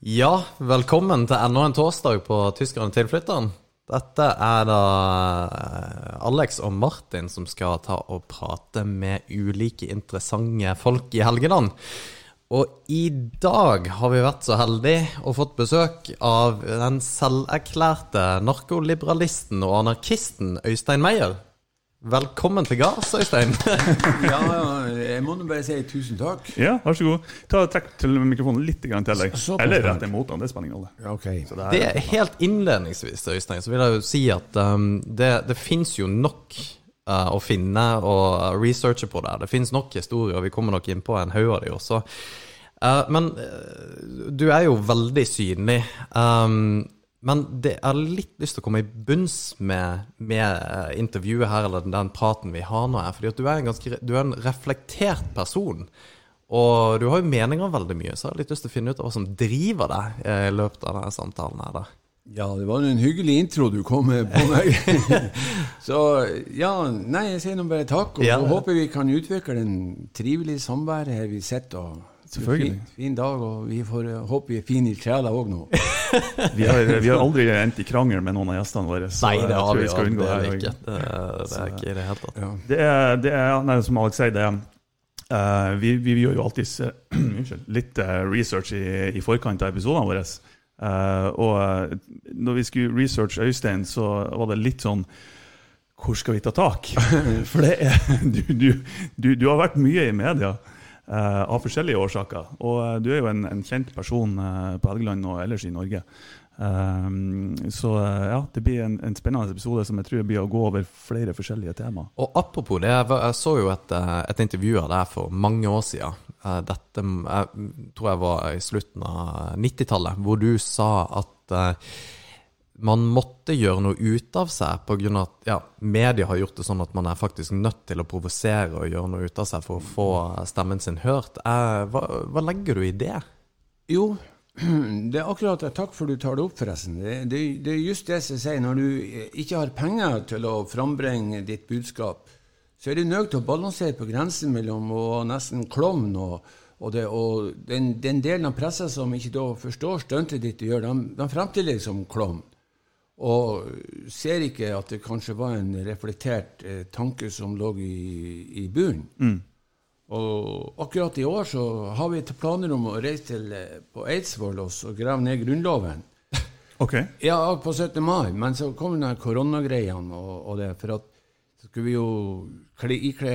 Ja, velkommen til enda en torsdag på Tyskerne tilflytteren. Dette er da eh, Alex og Martin som skal ta og prate med ulike interessante folk i Helgeland. Og i dag har vi vært så heldige og fått besøk av den selverklærte narkoliberalisten og anarkisten Øystein Meyer. Velkommen til gards, Øystein. Ja, jeg må nå bare si tusen takk. Ja, vær så god. Ta Trekk til mikrofonen litt grann til deg. Eller rett imot den, det er ingen rolle. Ja, ok. Så det Det er, helt innledningsvis, Øystein, så vil jeg jo si at um, det, det fins jo nok uh, å finne og researche på der. Det fins nok historier, og vi kommer nok inn på en haug av de også. Uh, men uh, du er jo veldig synlig. Um, men det har litt lyst til å komme i bunns med, med uh, intervjuet her, eller den praten vi har nå, her, fordi at du er en ganske du er en reflektert person. Og du har jo meninger om veldig mye, så jeg har litt lyst til å finne ut av hva som driver deg eh, i løpet av denne samtalen her. da. Ja, det var en hyggelig intro du kom med på meg. så ja, nei, jeg sier nå bare takk. Og Ja. håper vi kan utvikle en trivelig samvær her vi sitter. og Selvfølgelig. Fin, fin dag, og vi får eh, håpe vi er fine i sjela òg nå. vi, har, vi har aldri endt i krangel med noen av gjestene våre. så Nei, det har vi jo skal unngå det er her vi ikke. Det, det er ikke i det hele tatt. Ja. Det er, det er nei, som Alex sier, det er Uh, vi, vi gjør jo alltid uh, litt uh, research i, i forkant av episodene våre. Eh, og eh, når vi skulle researche Øystein, så var det litt sånn Hvor skal vi ta tak? For det er, du, du, du, du har vært mye i media eh, av forskjellige årsaker. Og uh, du er jo en, en kjent person uh, på Helgeland og ellers i Norge. Så ja, det blir en, en spennende episode som jeg tror blir å gå over flere forskjellige temaer. Og apropos det, jeg, jeg så jo et, et intervju av deg for mange år siden. Dette jeg tror jeg var i slutten av 90-tallet, hvor du sa at man måtte gjøre noe ut av seg pga. at ja, media har gjort det sånn at man er faktisk nødt til å provosere og gjøre noe ut av seg for å få stemmen sin hørt. Eh, Hva, hva legger du i det? Jo, det er akkurat det. Takk for du tar det opp, forresten. Det, det, det er just det jeg sier. Når du ikke har penger til å frambringe ditt budskap, så er du nødt til å balansere på grensen mellom å nesten klovn og, og, det, og den, den delen av pressa som ikke da forstår stuntet ditt du gjør, de, de fremstiller deg som klovn. Og ser ikke at det kanskje var en reflektert eh, tanke som lå i, i bunnen. Og akkurat i år så har vi til planer om å reise til, eh, på Eidsvoll og så grave ned Grunnloven. Ok. Ja, på 17. mai, men så kom den koronagreiene og, og det. For at så skulle vi jo ikle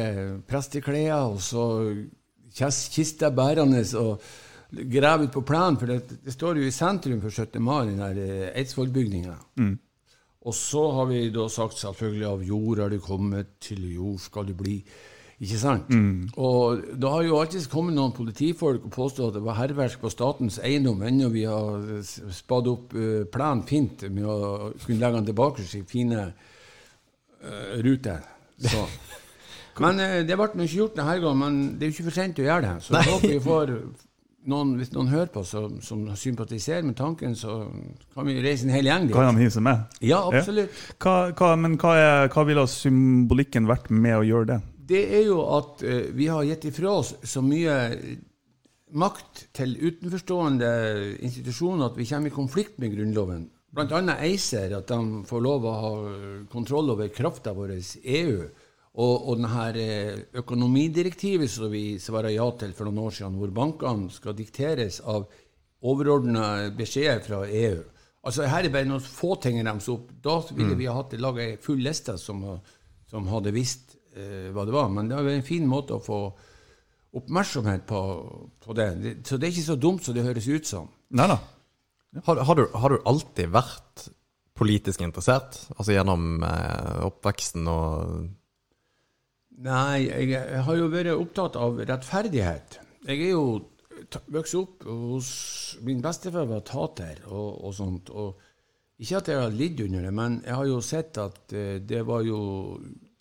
presteklær og så kiste kista bærende og grave ut på plenen. For det, det står jo i sentrum for 17. mai, den der eh, Mm. Og så har vi da sagt selvfølgelig av jord er du kommet, til jord skal du bli. Ikke sant? Og da har jo alltid kommet noen politifolk og påstått at det var hærverk på statens eiendom, ennå vi har spadd opp uh, plenen fint med å kunne legge den tilbake i fine uh, ruter. Så. Men uh, det ble ikke gjort denne gangen, men det er jo ikke for sent å gjøre det. Så jeg håper vi får noen, hvis noen hører på som, som sympatiserer med tanken, så kan vi reise en hel gjeng dit. Kan de hive seg med? Ja, absolutt. Hva, hva, men hva, er, hva ville symbolikken vært med å gjøre det? Det er jo at uh, vi har gitt ifra oss så mye makt til utenforstående institusjoner at vi kommer i konflikt med Grunnloven. Annet ACER, at de får lov å ha kontroll over krafta vår, EU. Og, og denne eh, økonomidirektivet som vi svarer ja til for noen år siden, hvor bankene skal dikteres av overordna beskjeder fra EU. Altså Her er bare noen få ting jeg remser opp. Da ville vi ha laga ei full liste som, som hadde visst eh, hva det var. Men det er en fin måte å få oppmerksomhet på, på det. Så det er ikke så dumt som det høres ut som. Nei da. Har, har, du, har du alltid vært politisk interessert? Altså gjennom eh, oppveksten og Nei, jeg, jeg har jo vært opptatt av rettferdighet. Jeg er jo vokst opp hos Min bestefar var tater og, og sånt. og Ikke at jeg har lidd under det, men jeg har jo sett at eh, det var jo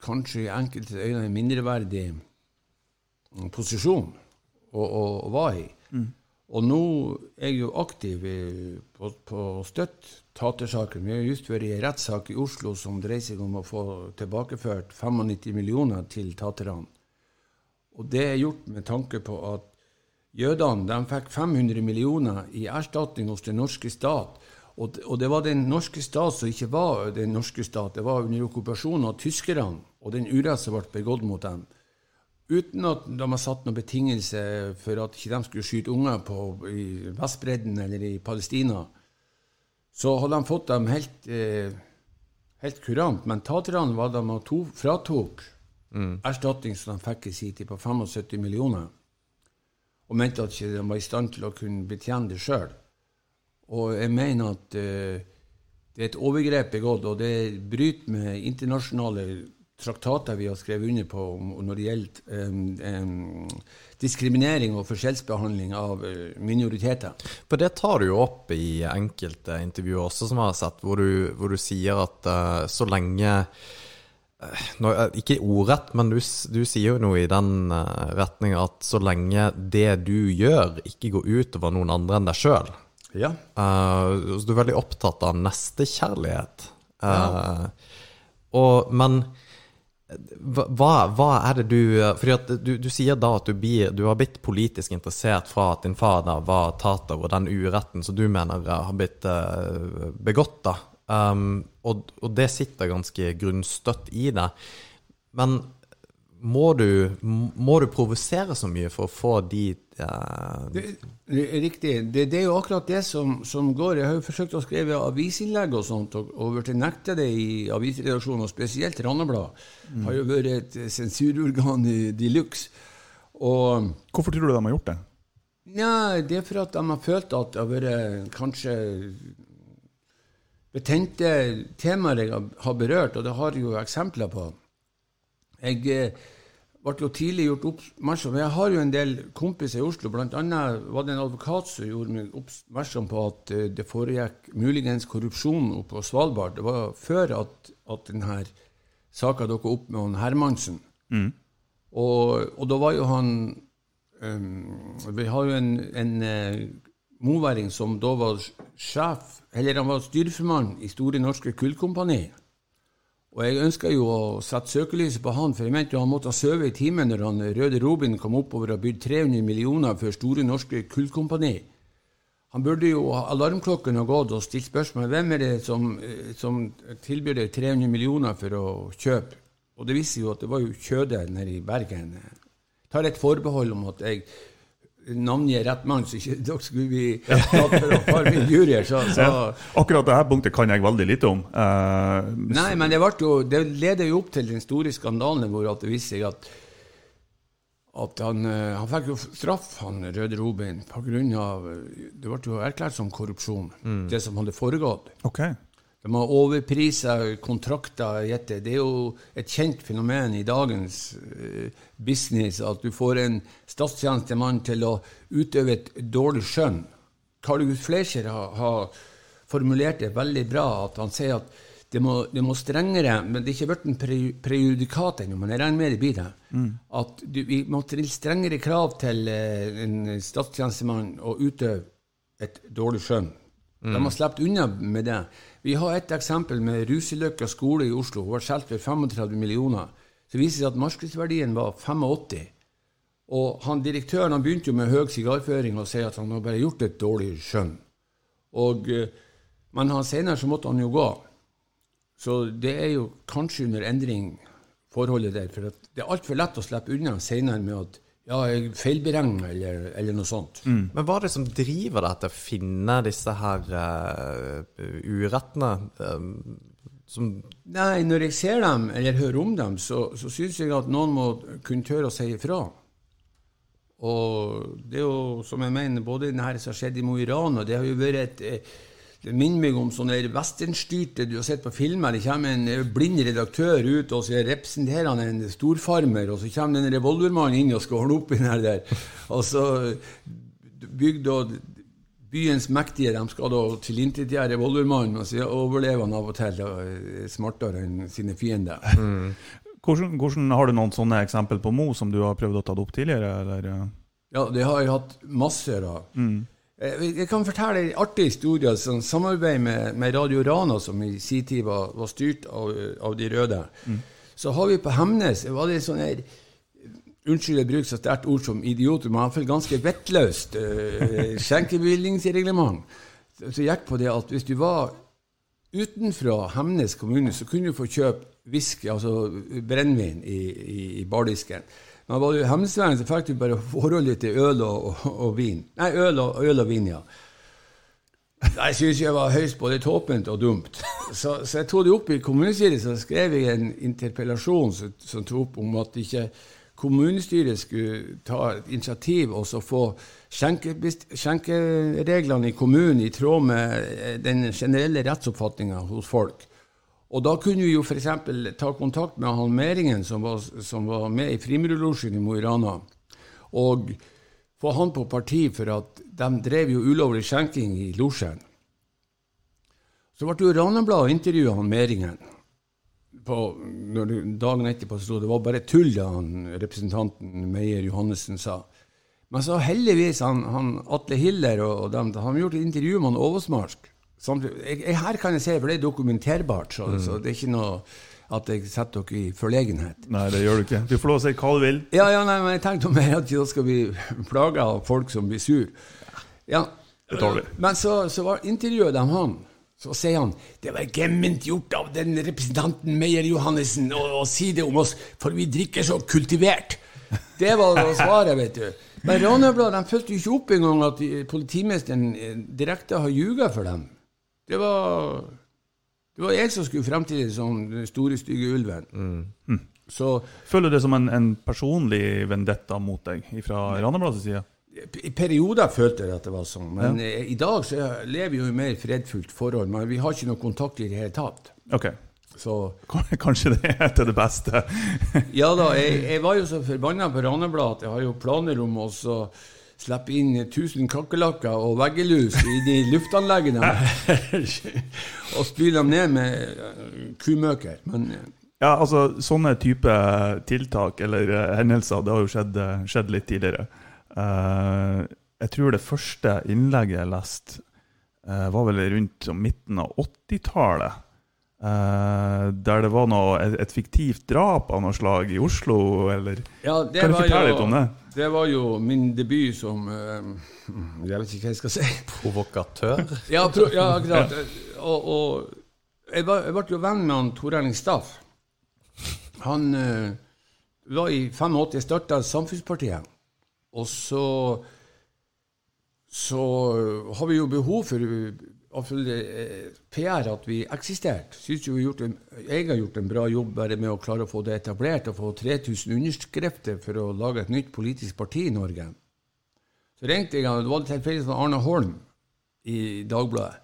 kanskje i enkelte øyne en mindreverdig mm, posisjon å, å, å være i. Og nå er jeg jo aktiv i, på, på å støtte tatersaken. Vi har just vært i en rettssak i Oslo som dreier seg om å få tilbakeført 95 millioner til taterne. Og det er gjort med tanke på at jødene de fikk 500 millioner i erstatning hos den norske stat. Og, og det var den norske stat som ikke var den norske stat. Det var under okkupasjonen av tyskerne og den urett som ble begått mot dem. Uten at de har satt noen betingelse for at ikke de skulle skyte unger på, i Vestbredden eller i Palestina, så hadde de fått dem helt, eh, helt kurant. Men taterne var de to fratok mm. erstatning som de fikk i sin tid, på 75 millioner. Og mente at de ikke var i stand til å kunne betjene det sjøl. Og jeg mener at eh, det er et overgrep begått, og det bryter med internasjonale traktater vi har skrevet under på når det gjelder um, um, diskriminering og forskjellsbehandling av uh, minoriteter. For det tar du jo opp i enkelte intervjuer også, som jeg har sett, hvor du, hvor du sier at uh, så lenge nå, ikke ordrett, men du, du, sier jo noe i den retninga at så lenge det du gjør, ikke går utover noen andre enn deg sjøl, ja. Uh, du er veldig opptatt av nestekjærlighet. Uh, ja. Og, men hva, hva, er det du fordi du, du sier da at du, blir, du, har blitt politisk interessert fra at din far da var tater, og den uretten som du mener har blitt uh, begått. da. Um, og, og, det sitter ganske grunnstøtt i det. Men må du, du provosere så mye for å få de. Det, det, er Riktig. Det, det, er jo akkurat det som, som, går. Jeg har jo forsøkt å skrive avisinnlegg og sånt, og, og blitt nekta det i avisredaksjonen, og spesielt Randebladet. Mm. Har jo vært et sensurorgan de luxe. Hvorfor tror du de har gjort det? Nei, Det er for at de har følt at det har vært kanskje betente temaer jeg har berørt, og det har jeg jo eksempler på. Jeg eh, ble jo tidlig gjort oppmerksom Jeg har jo en del kompiser i Oslo. Annet var det en advokat som gjorde meg oppmerksom på at eh, det foregikk muligens korrupsjon oppe på Svalbard. Det var før at, at denne saka dukka opp med han Hermansen. Mm. Og, og, da var jo han um, Vi har jo en, en uh, moværing som da var sjef, eller han var styreformann i Store Norske Kullkompani. Og jeg ønska jo å sette søkelyset på han, for jeg mente jo han måtte ha sovet i timen når han Røde Robin kom oppover og bydde 300 millioner for Store Norske Kullkompani. Han burde jo ha alarmklokken ha gått og stilt spørsmål hvem er det som, som tilbyr deg 300 millioner for å kjøpe. Og det viser jo at det var jo Kjøde nede i Bergen. Jeg tar et forbehold om at jeg navngi rett mann, så ikke dere skulle bli tatt for å farme min jury. Så, så. Ja, akkurat dette punktet kan jeg veldig lite om. Uh, Nei, men det, jo, det, leder jo opp til den store skandalen hvor det viste seg at, at han, eh, han, fikk jo straff, han Røde Robin, pga. Det ble jo erklært som korrupsjon, mm. det som hadde foregått. Okay. De har overprisa kontrakter. Det er jo et kjent fenomen i dagens uh, business at du får en statstjenestemann til å utøve et dårlig skjønn. Carl August Fleischer har, har, formulert det veldig bra. at Han sier at det må, det må strengere Men det er ikke blitt en pre, prejudikat ennå, men jeg regner med det blir det. Mm. At du, vi må stille strengere krav til uh, en statstjenestemann å utøve et dårlig skjønn. Mm. De har sluppet unna med det. Vi har et eksempel med Ruseløkka skole i Oslo. Hun var solgt for 35 millioner. Så viser det seg at markedsverdien var 85. Og han, Direktøren han begynte jo med høy sigarføring og sier at han har bare gjort et dårlig skjønn. Og, eh, men han, senere så måtte han jo gå. Så det er jo kanskje under endring, forholdet der. For det er altfor lett å slippe unna senere med at ja, feilberegna, eller, eller, noe sånt. Mm. Men hva er det som driver deg til å finne disse her uh, urettene? Um, som Nei, når jeg ser dem, eller hører om dem, så, så syns jeg at noen må kunne tørre å si ifra. Og det er jo, som jeg mener, både det her som har skjedd i Mo i Rana, det har jo vært et eh, minner meg om sånne westernstyrte du har sett på filmer. Det kommer en blind redaktør ut, og så representerer han en storfarmer, og så kommer en revolvermann inn og skal ordne opp i den der. Og så bygd og byens mektige de skal da tilintetgjøre revolvermannen, og så overlever han av og til og smartere enn sine fiender. Mm. Hvordan, hvordan, Har du noen sånne eksempel på Mo som du har prøvd å ta opp tidligere? Eller? Ja, det har jeg hatt masse av. Mm. Eh, jeg kan fortelle en artig historie. Sånn, samarbeid med, med, Radio Rana, som i sin tid var, var styrt av, av, de røde. Mm. Så har vi på Hemnes var det sånn her unnskyld jeg bruker så sterkt ord som idioter, men iallfall ganske vettløst uh, skjenkebevilgningsreglement. Så gikk på det at hvis du var utenfra Hemnes kommune, så kunne du få kjøpe whisky, altså brennevin, i, i, i bardisken. Men var du hemnesværen, så fikk du bare forholdet til øl og, og, og, vin. Nei, øl og, øl og vin, ja. Jeg syns jeg var høyst både tåpent og dumt. Så, så, jeg tok det opp i kommunestyret, så skrev jeg en interpellasjon som, som tok opp om at ikke kommunestyret skulle ta et initiativ og så få skjenkereglene i kommunen i tråd med den generelle rettsoppfatninga hos folk. Og da kunne vi jo f.eks. ta kontakt med han Meringen, som var, som var med i Frimurlosjen i Mo i Rana, og få han på parti for at de drev jo ulovlig skjenking i losjen. Så ble jo Ranabladet intervjua han Meringen. På, dagen etterpå sto det var bare tull, det han representanten Meyer Johannessen sa. Men så heldigvis han, han Atle Hiller og, og dem, de et intervju med han Oversmarsk. Jeg, jeg, her kan jeg si, for det er dokumenterbart, så, mm. så det er ikke noe at jeg setter dere i forlegenhet. Nei, det gjør du ikke. Du får lov å si hva du vil. Ja, ja, nei, men jeg tenkte mer at da skal bli plaga av folk som blir sur. Ja, Det tar vi. Men så, så var intervjuet dem han. Så sier han det var gement gjort av den representanten Meyer Johannessen å, å si det om oss, for vi drikker så kultivert. Det var det svaret, vet du. Men Ranebladet fulgte jo ikke opp engang at politimesteren eh, direkte har ljuga for dem. Det var, det var jeg som skulle fremtiden som den store, stygge ulven. Mm. Så, Føler du det som en, en personlig vendetta mot deg fra Ranabladets side? I perioder følte jeg at det var sånn, men ja. i dag så lever vi jo i mer fredfullt forhold. Men vi har ikke noe kontakt i det hele tatt. Ok. Så, Kanskje det er til det beste? ja da, jeg, jeg, var jo så forbanna på Ranabladet jeg har jo planer om å slippe inn 1000 kakerlakker og veggelus i de luftanleggene og spyle dem ned med eh, kumøker. Men eh, ja, altså sånne type tiltak eller uh, hendelser, det har jo skjedd, skjedd litt tidligere. Uh, jeg tror det første innlegget jeg leste, uh, var vel rundt midten av 80-tallet. Uh, der det var noe, et, et, fiktivt drap av noe slag i Oslo, eller ja, Kan du fortelle jo, litt om det? Det var jo min debut som uh, Jeg vet ikke hva jeg skal si. Provokatør? ja, pro, ja, akkurat. Og, og jeg, var, jeg, ble jo venn med han Tor Erling Staff. Han uh, var i 85 starta Samfunnspartiet. Og så så har vi jo behov for Eh, PR at vi eksisterte. Syns jo en, jeg har gjort en bra jobb bare med å klare å få det etablert og få 3000 underskrifter for å lage et nytt politisk parti i Norge. Så ringte jeg, og det var tilfeldigvis Arne Holm i Dagbladet.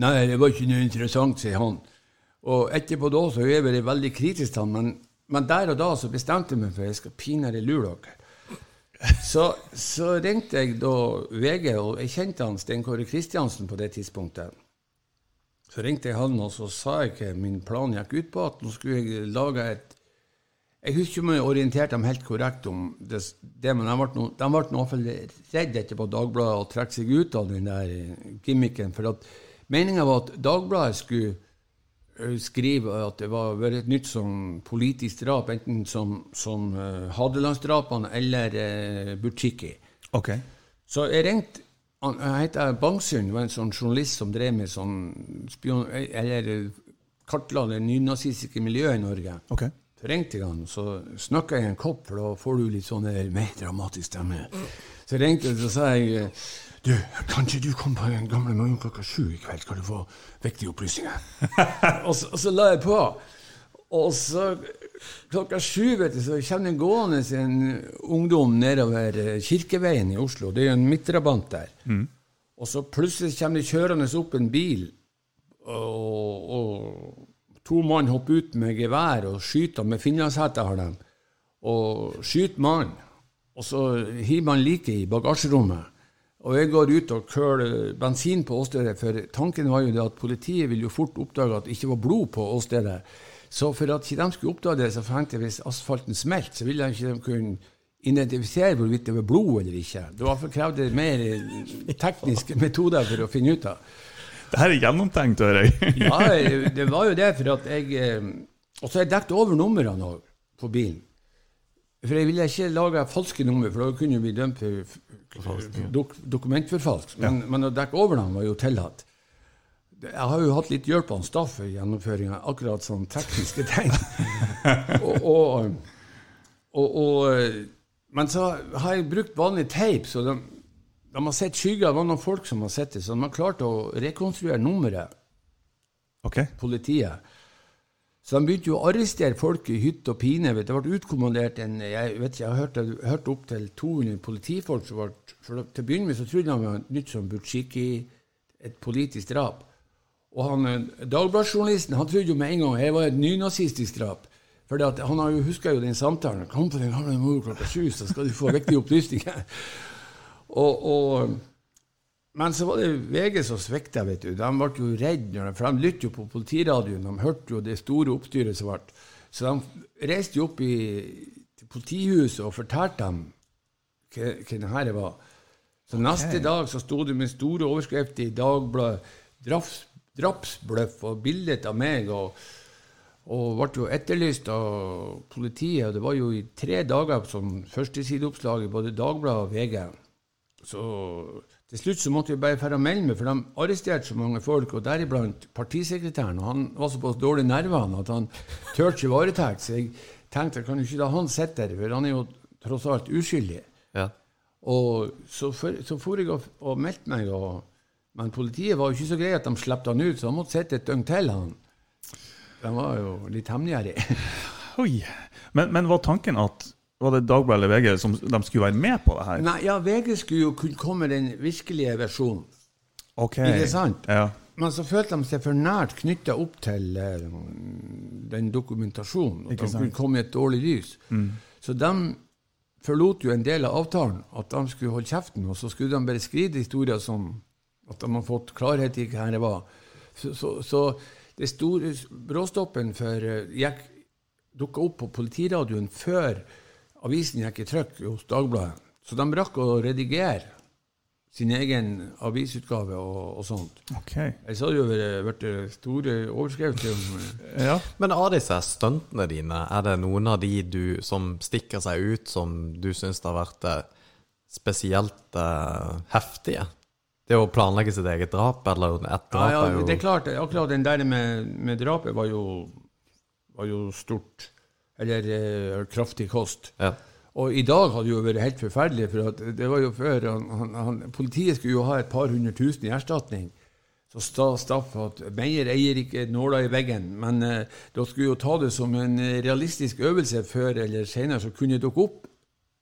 Nei, det var ikke noe interessant, sier han. Og etterpå da så er jeg veldig kritisk til han, men, men, der og da så bestemte jeg meg for at jeg skal pinadø lure dere. Så, så, ringte jeg da VG, og jeg kjente han Stein Kåre Kristiansen på det tidspunktet. Så ringte jeg han, og så sa jeg ikke min plan gikk ut på, at nå skulle jeg lage et Jeg husker ikke om jeg orienterte dem helt korrekt om det, det men de ble, i ble iallfall redd etterpå Dagbladet og trekke seg ut av den der gimmicken. For at meninga var at Dagbladet skulle skriver at det var vært et nytt som politisk drap, enten som, som uh, Hadelandsdrapene eller uh, Butchiki. Okay. Så jeg ringte han heter Bangsund, var en sånn journalist som drev med sånn spion... Eller kartla det nynazistiske miljøet i Norge. Okay. Så ringte jeg han, så snakka jeg i en kopp, for da får du litt sånn mer dramatisk stemme. Så ringte jeg, så sa jeg du, kanskje du kommer på den gamle morgen klokka sju i kveld, skal du få viktige opplysninger. og, så, og, så, la jeg på. Og så klokka sju vet du, så kommer det gående en ungdom nedover eh, Kirkeveien i Oslo. Det er jo en midtrabant der. Mm. Og så plutselig kommer det kjørende opp en bil, og, og to mann hopper ut med gevær og skyter med finlandshette, har de. Og skyter mannen. Og så hiver man liket i bagasjerommet. Og jeg går ut og køler bensin på åstedet, for tanken var jo det at politiet ville jo fort oppdage at det ikke var blod på åstedet. Så for at ikke de skulle oppdage det, så tenkte jeg hvis asfalten smelt, så ville de ikke kunne identifisere hvorvidt det var blod eller ikke. Det var krevde mer tekniske metoder for å finne ut av. Det her er gjennomtenkt, hører jeg. ja, det var jo det, for at jeg eh, Og så har jeg dekket over numrene på bilen. For jeg ville ikke lage falske nummer, for da kunne vi dømt for dok dokumentforfalsk. Men, men, å dekke over dem var jo tillatt. Jeg har jo hatt litt hjelp av Staff i gjennomføringa, akkurat sånn tekniske ting. og, og, og, og, men så har jeg brukt vanlig teip, så de, de har sett skygger. Det var noen folk som har sett det, så de har klart å rekonstruere nummeret. Okay. Politiet. Så de begynte jo å arrestere folk i hytt og pine. Det ble utkommandert en Jeg vet ikke, jeg har hørt, hørt opp til 200 politifolk som ble for Til å begynne med så trodde de det var nytt som Butsjiki, et politisk drap. Og han, eh, Dagbladsjournalisten han trodde jo med en gang jeg var et nynazistisk drap. For han har jo, husker jo den samtalen. 'Kom på den gamle mor klokka sju, så skal du få viktige opplysninger.' og, og men så var det VG som svikta, vet du. De ble jo redde, for de lyttet jo på politiradioen. De hørte jo det store oppstyret som ble. Så de reiste jo opp i, til politihuset og fortalte dem hva, hva det her var. Så neste dag så sto det med store overskrifter i Dagbladet drapsbløff og bilde av meg. og og ble jo etterlyst av politiet. og Det var jo i tre dager som førstesideoppslag i både Dagbladet og VG. Så til slutt så måtte vi bare dra melde meg, for de arresterte så mange folk, og deriblant partisekretæren. og Han var såpass dårlig nervene at han turte ikke varetekt. Så jeg tenkte kan jo ikke la han sitte der, for han er jo tross alt uskyldig. Ja. Og så, for, så for jeg og, og meldte meg, og, men politiet var jo ikke så greie at de slapp han ut, så han måtte sitte et døgn til. han. De var jo litt hemmeligere. Oi. Men, men var tanken at var det Dagbladet eller VG som de skulle være med på det her? Nei, ja, VG skulle jo kunne komme den virkelige versjonen. Ok. Ikke sant? Ja. Men så følte de seg for nært knytta opp til uh, den dokumentasjonen. At de kunne komme i et dårlig lys. Mm. Så de forlot jo en del av avtalen, at de skulle holde kjeften, og så skulle de bare skrive historier som at de har fått klarhet i hva det var. Så, så, så det store bråstoppen for uh, gikk dukka opp på politiradioen før avisen gikk i trykk hos Dagbladet. Så de rakk å redigere sin egen avisutgave og, og sånt. Okay. Jeg sa jo det vært store overskrifter eh, ja. Men av disse stuntene dine, er det noen av de du som stikker seg ut, som du syns har vært eh, spesielt uh, heftige? Det å planlegge sitt eget drap, eller et drap ja, ja, det er klart, akkurat den der med, med drapet var jo, var jo stort eller uh, kraftig kost. Ja. Og i dag hadde det jo vært helt forferdelig, for det var jo før han, han, han, Politiet skulle jo ha et par hundre tusen i erstatning. Så sta Staff at Meyer eier ikke nåla i veggen, men uh, da skulle jo ta det som en realistisk øvelse før eller senere så kunne dukke opp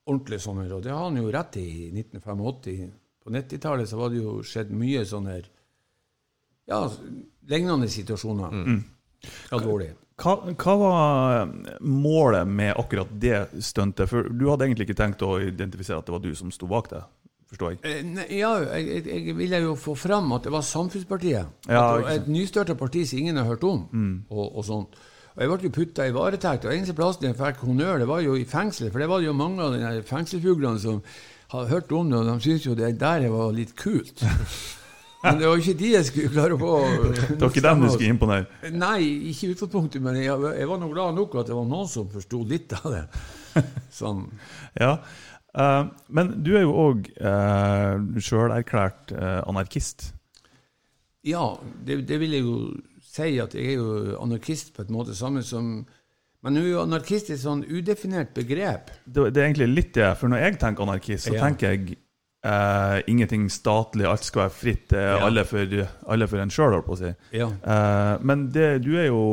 ordentlig sånne. Og det har han jo rett i i 1985. På 90-tallet så var det jo skjedd mye sånne ja, lignende situasjoner. Mm. Alvorlig. Hva, hva, var målet med akkurat det stuntet? For du hadde egentlig ikke tenkt å identifisere at det var du som sto bak det? forstår jeg? Eh, ja, jeg, jeg, ville jo få fram at det var Samfunnspartiet. Ja, et nystørta parti som ingen har hørt om. Mm. Og, og, sånt. Og Jeg ble jo putta i varetekt, og eneste plassen jeg fikk honnør, det var jo i fengsel. For det var jo mange av de fengselsfuglene som har hørt om det, og de syntes jo det der var litt kult. Men det var ikke de jeg skulle klare å få. Det var ikke dem du skulle imponere? Nei, ikke i utgangspunktet, men jeg, jeg var nå glad nok at det var noen som forsto litt av det. Sånn. ja, uh, Men du er jo òg uh, sjølerklært uh, anarkist. Ja, det, det, vil jeg jo si at jeg er jo anarkist på et måte, samme som men nå er jo anarkist et sånn udefinert begrep. Det, det, er egentlig litt det. For når jeg tenker anarkist, så ja. tenker jeg Uh, ingenting statlig, alt skal være fritt. Uh, ja. alle, for, alle, for, en sjøl, holdt på å si. Ja. Uh, men det, du er jo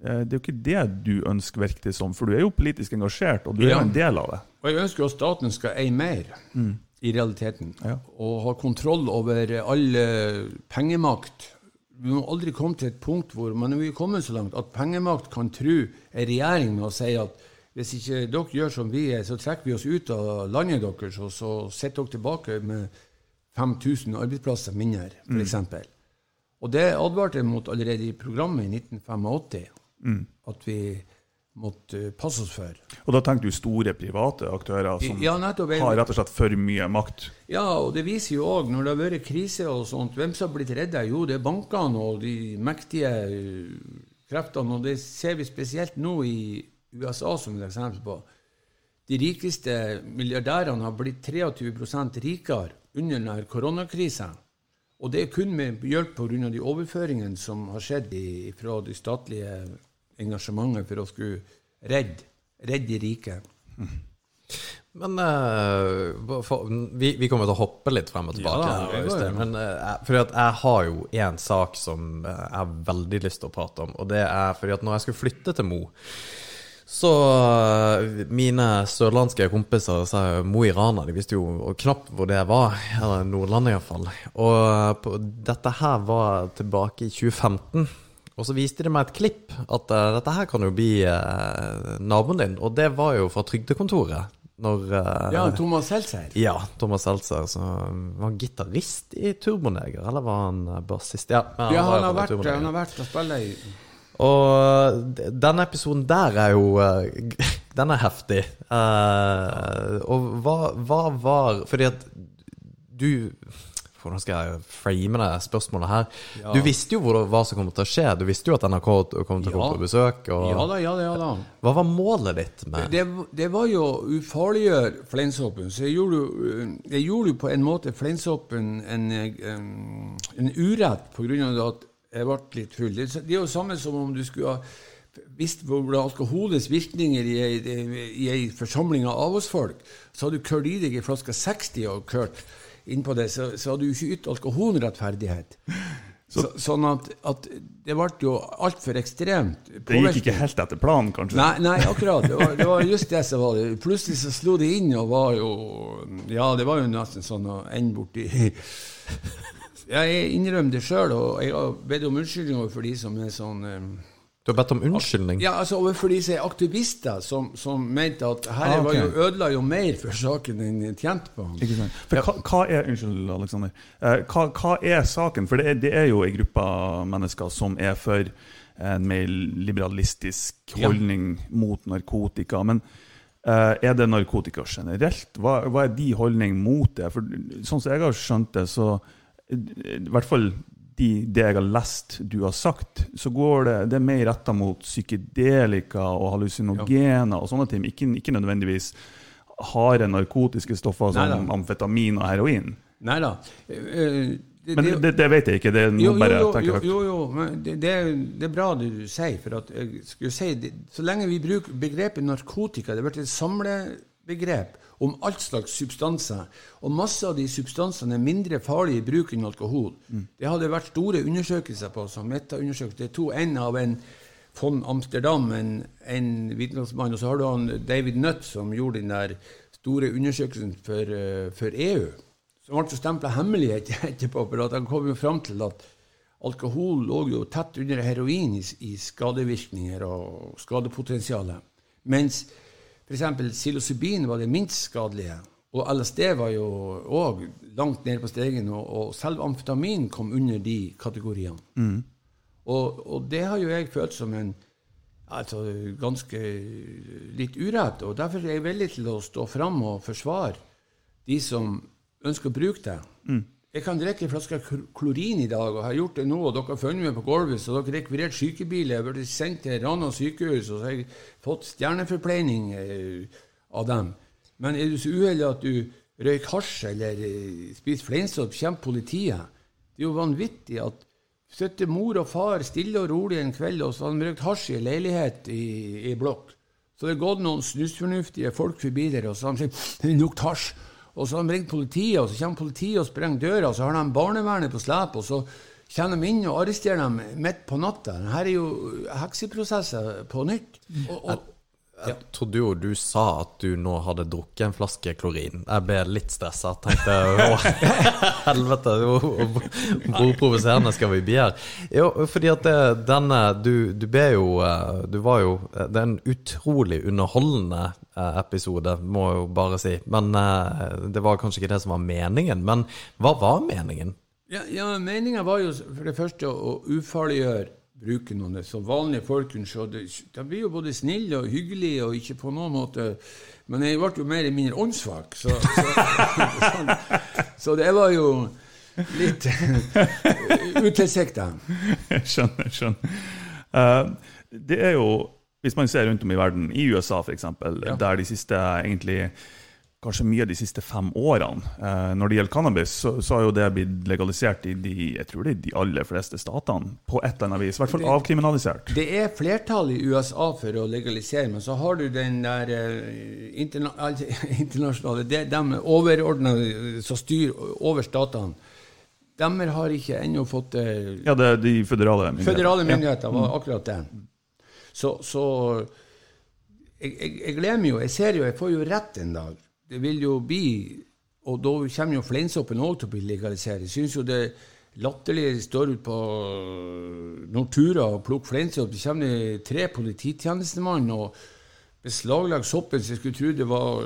det er jo ikke det du ønsker virke som, for du er jo politisk engasjert, og du ja. er jo en del av det. Og jeg ønsker at staten skal eie mer, mm. i realiteten. Og ha kontroll over all pengemakt. Vi må aldri komme til et punkt hvor man er kommet så langt at pengemakt kan true en regjering med å si at hvis ikke dere gjør som vi er, så trekker vi oss ut av landet deres, og så sitter dere tilbake med 5000 arbeidsplasser mindre, f.eks. Mm. Og det advarte jeg mot allerede i programmet i 1985, mm. at vi måtte passe oss for. Og da tenker du store private aktører som ja, nettopp, har rett og slett for mye makt? Ja, og det viser jo òg, når det har vært krise og sånt, hvem som har blitt redda? Jo, det er bankene og de mektige kreftene, og det ser vi spesielt nå i USA som et eksempel på. de rikeste milliardærene har blitt 23% rikere under denne koronakrisa. Og det er kun med hjelp pga. de overføringene som har skjedd i, fra det statlige engasjementet for å skulle redde, redde de rike. Men uh, for, vi, vi, kommer til å hoppe litt frem og tilbake. Ja, her, det, men uh, fordi at jeg har jo én sak som jeg har veldig lyst til å prate om. Og det er fordi at når jeg skulle flytte til Mo så uh, mine sørlandske kompiser sa Mo i Rana. De visste jo knapt hvor det var. Eller Nordlandet iallfall. Og uh, på, dette her var tilbake i 2015. Og så viste de meg et klipp at uh, dette her kan jo bli naboen din. Og det var jo fra trygdekontoret. Når, ja, Thomas Seltzer? Ja, Thomas Seltzer. Som var gitarist i Turboneger, eller var han bassist? Ja, han, ja, han, har vært, han har vært og spilt i og denne episoden der er jo eh, Den er heftig. Uh, og hva, hva, var Fordi at du Hvordan skal jeg frame det spørsmålet her? Ja. Du visste jo hva som kom til å skje. Du visste jo at NRK kom til å komme på besøk. Og... Ja da, ja da, ja da. Hva var målet ditt med Det, det var jo å ufarliggjøre fleinsoppen. Så jeg gjorde, jeg gjorde, jo på en måte fleinsoppen en, en, en urett på grunn av at jeg ble litt full. Det er jo samme som om du skulle ha visst hvordan alkoholets virkninger i ei, i ei forsamling av avholdsfolk. Så hadde du kørt i deg ei flaske 60 og kørt innpå det, så, så hadde du ikke ytt alkoholrettferdighet. Så, sånn at, at, det ble jo altfor ekstremt. Det gikk ikke helt etter planen, kanskje? Nei, nei akkurat. Det var, det var, just det som var det. Plutselig så slo det inn og var jo Ja, det var jo nesten sånn å ende borti jeg innrømmer det sjøl, og jeg har bedt om unnskyldning overfor de som er sånn um, Du har bedt om unnskyldning? Ja, altså overfor de som er aktivister, som, som mente at her ah, okay. jo, ødela jo mer for saken enn tjente på. Sant. For hva, hva, er Unnskyld, Aleksander. Eh, hva, hva, er saken? For det er, det er jo ei gruppe mennesker som er for en mer liberalistisk holdning ja. mot narkotika. men Uh, er det narkotika generelt? Hva, hva er de holdning mot det? For Sånn som jeg har skjønt det, så i hvert fall de, det jeg har lest du har sagt, så går det, det er mer retta mot psykedelika og hallusinogener og sånne ting. Ikke, ikke nødvendigvis harde narkotiske stoffer som Neida. amfetamin og heroin. Nei da. Uh, men det, det, vet jeg ikke. Det er noe bare jeg tenker høyt. Jo, jo, men det, det, er bra det du sier. For at jeg skulle si, så lenge vi bruker begrepet narkotika, det blir et samlebegrep om alt slags substanser. Og masse av de substansene er mindre farlige i bruk enn alkohol. Mm. Det hadde vært store undersøkelser på, som meta-undersøkelser. Det to, en av en von Amsterdam, en, en vitenskapsmann, og så har du han David Nutt, som gjorde den der store undersøkelsen for, uh, for EU. Som ble stempla hemmelighet etterpå, for at han kom jo fram til at alkohol lå jo tett under heroin i, i skadevirkninger og skadepotensialet. Mens F.eks. psilocybin var det minst skadelige. Og LSD var jo òg langt nede på stegen, og, og selv amfetamin kom under de kategoriene. Mm. Og, og, det har jo jeg følt som en altså, ganske litt urett. Og derfor er jeg villig til å stå fram og forsvare de som ønsker å bruke det. Mm. Jeg kan drikke en flaske klorin i dag, og har gjort det nå. og Dere har funnet meg på gulvet, så dere har rekvirert sykebil. Jeg har blitt sendt til Rana sykehus, og så har jeg fått stjerneforpleining eh, av dem. Men er du så uheldig at du røyker hasj eller eh, spiser fleinsopp, kommer politiet. Det er jo vanvittig at sitter mor og far stille og rolig en kveld, og så har de røykt hasj i leilighet i, i blokk. Så det er gått noen snusfornuftige folk forbi der, og så har de sagt nok hasj. Og så har de ringt politiet, og så kommer politiet og sprenger døra, og så har de barnevernet på slep, og så kommer de inn og arresterer dem midt på natta. Dette er jo hekseprosesser på nytt. Og, og, jeg trodde jo du sa at du nå hadde drukket en flaske klorin. Jeg ble litt stressa. Tenkte å, helvete, hvor provoserende skal vi bli her? Jo, fordi at det, denne du, du ble jo eh, Du var jo Det er en utrolig underholdende eh, episode, må jeg jo bare si. Men eh, det var kanskje ikke det som var meningen. Men hva var meningen? Ja, ja Meninga var jo for det første å ufarliggjøre bruke noen så vanlige folk kunne se det. De blir jo både snille og hyggelige og ikke på noen måte Men jeg ble jo mer eller mindre åndssvak, så, så, så, så, det var jo litt utilsikta. skjønner, skjønner. Uh, det er jo Hvis man ser rundt om i verden, i USA f.eks., ja. der de siste egentlig kanskje mye de siste fem årene. Eh, når det gjelder cannabis, så, så, har jo det blitt legalisert i de, jeg tror det er de aller fleste statene. På et eller annet vis. I hvert fall det, avkriminalisert. Det er flertall i USA for å legalisere, men så har du den der eh, interna internasjonale det, De overordna som styrer over statene. De har ikke ennå fått eh, Ja, det er de føderale myndighetene. Føderale myndigheter var akkurat det. Så, så jeg, jeg, jeg gleder meg jo. Jeg ser jo, jeg får jo rett en dag det vil jo bli Og da kommer jo fleinsoppen òg til å bli legalisert. Jeg syns jo det latterlige står ute på Nortura og plukker fleinsopp. Det kommer tre polititjenestemann og beslaglegger soppen, så jeg skulle tro det var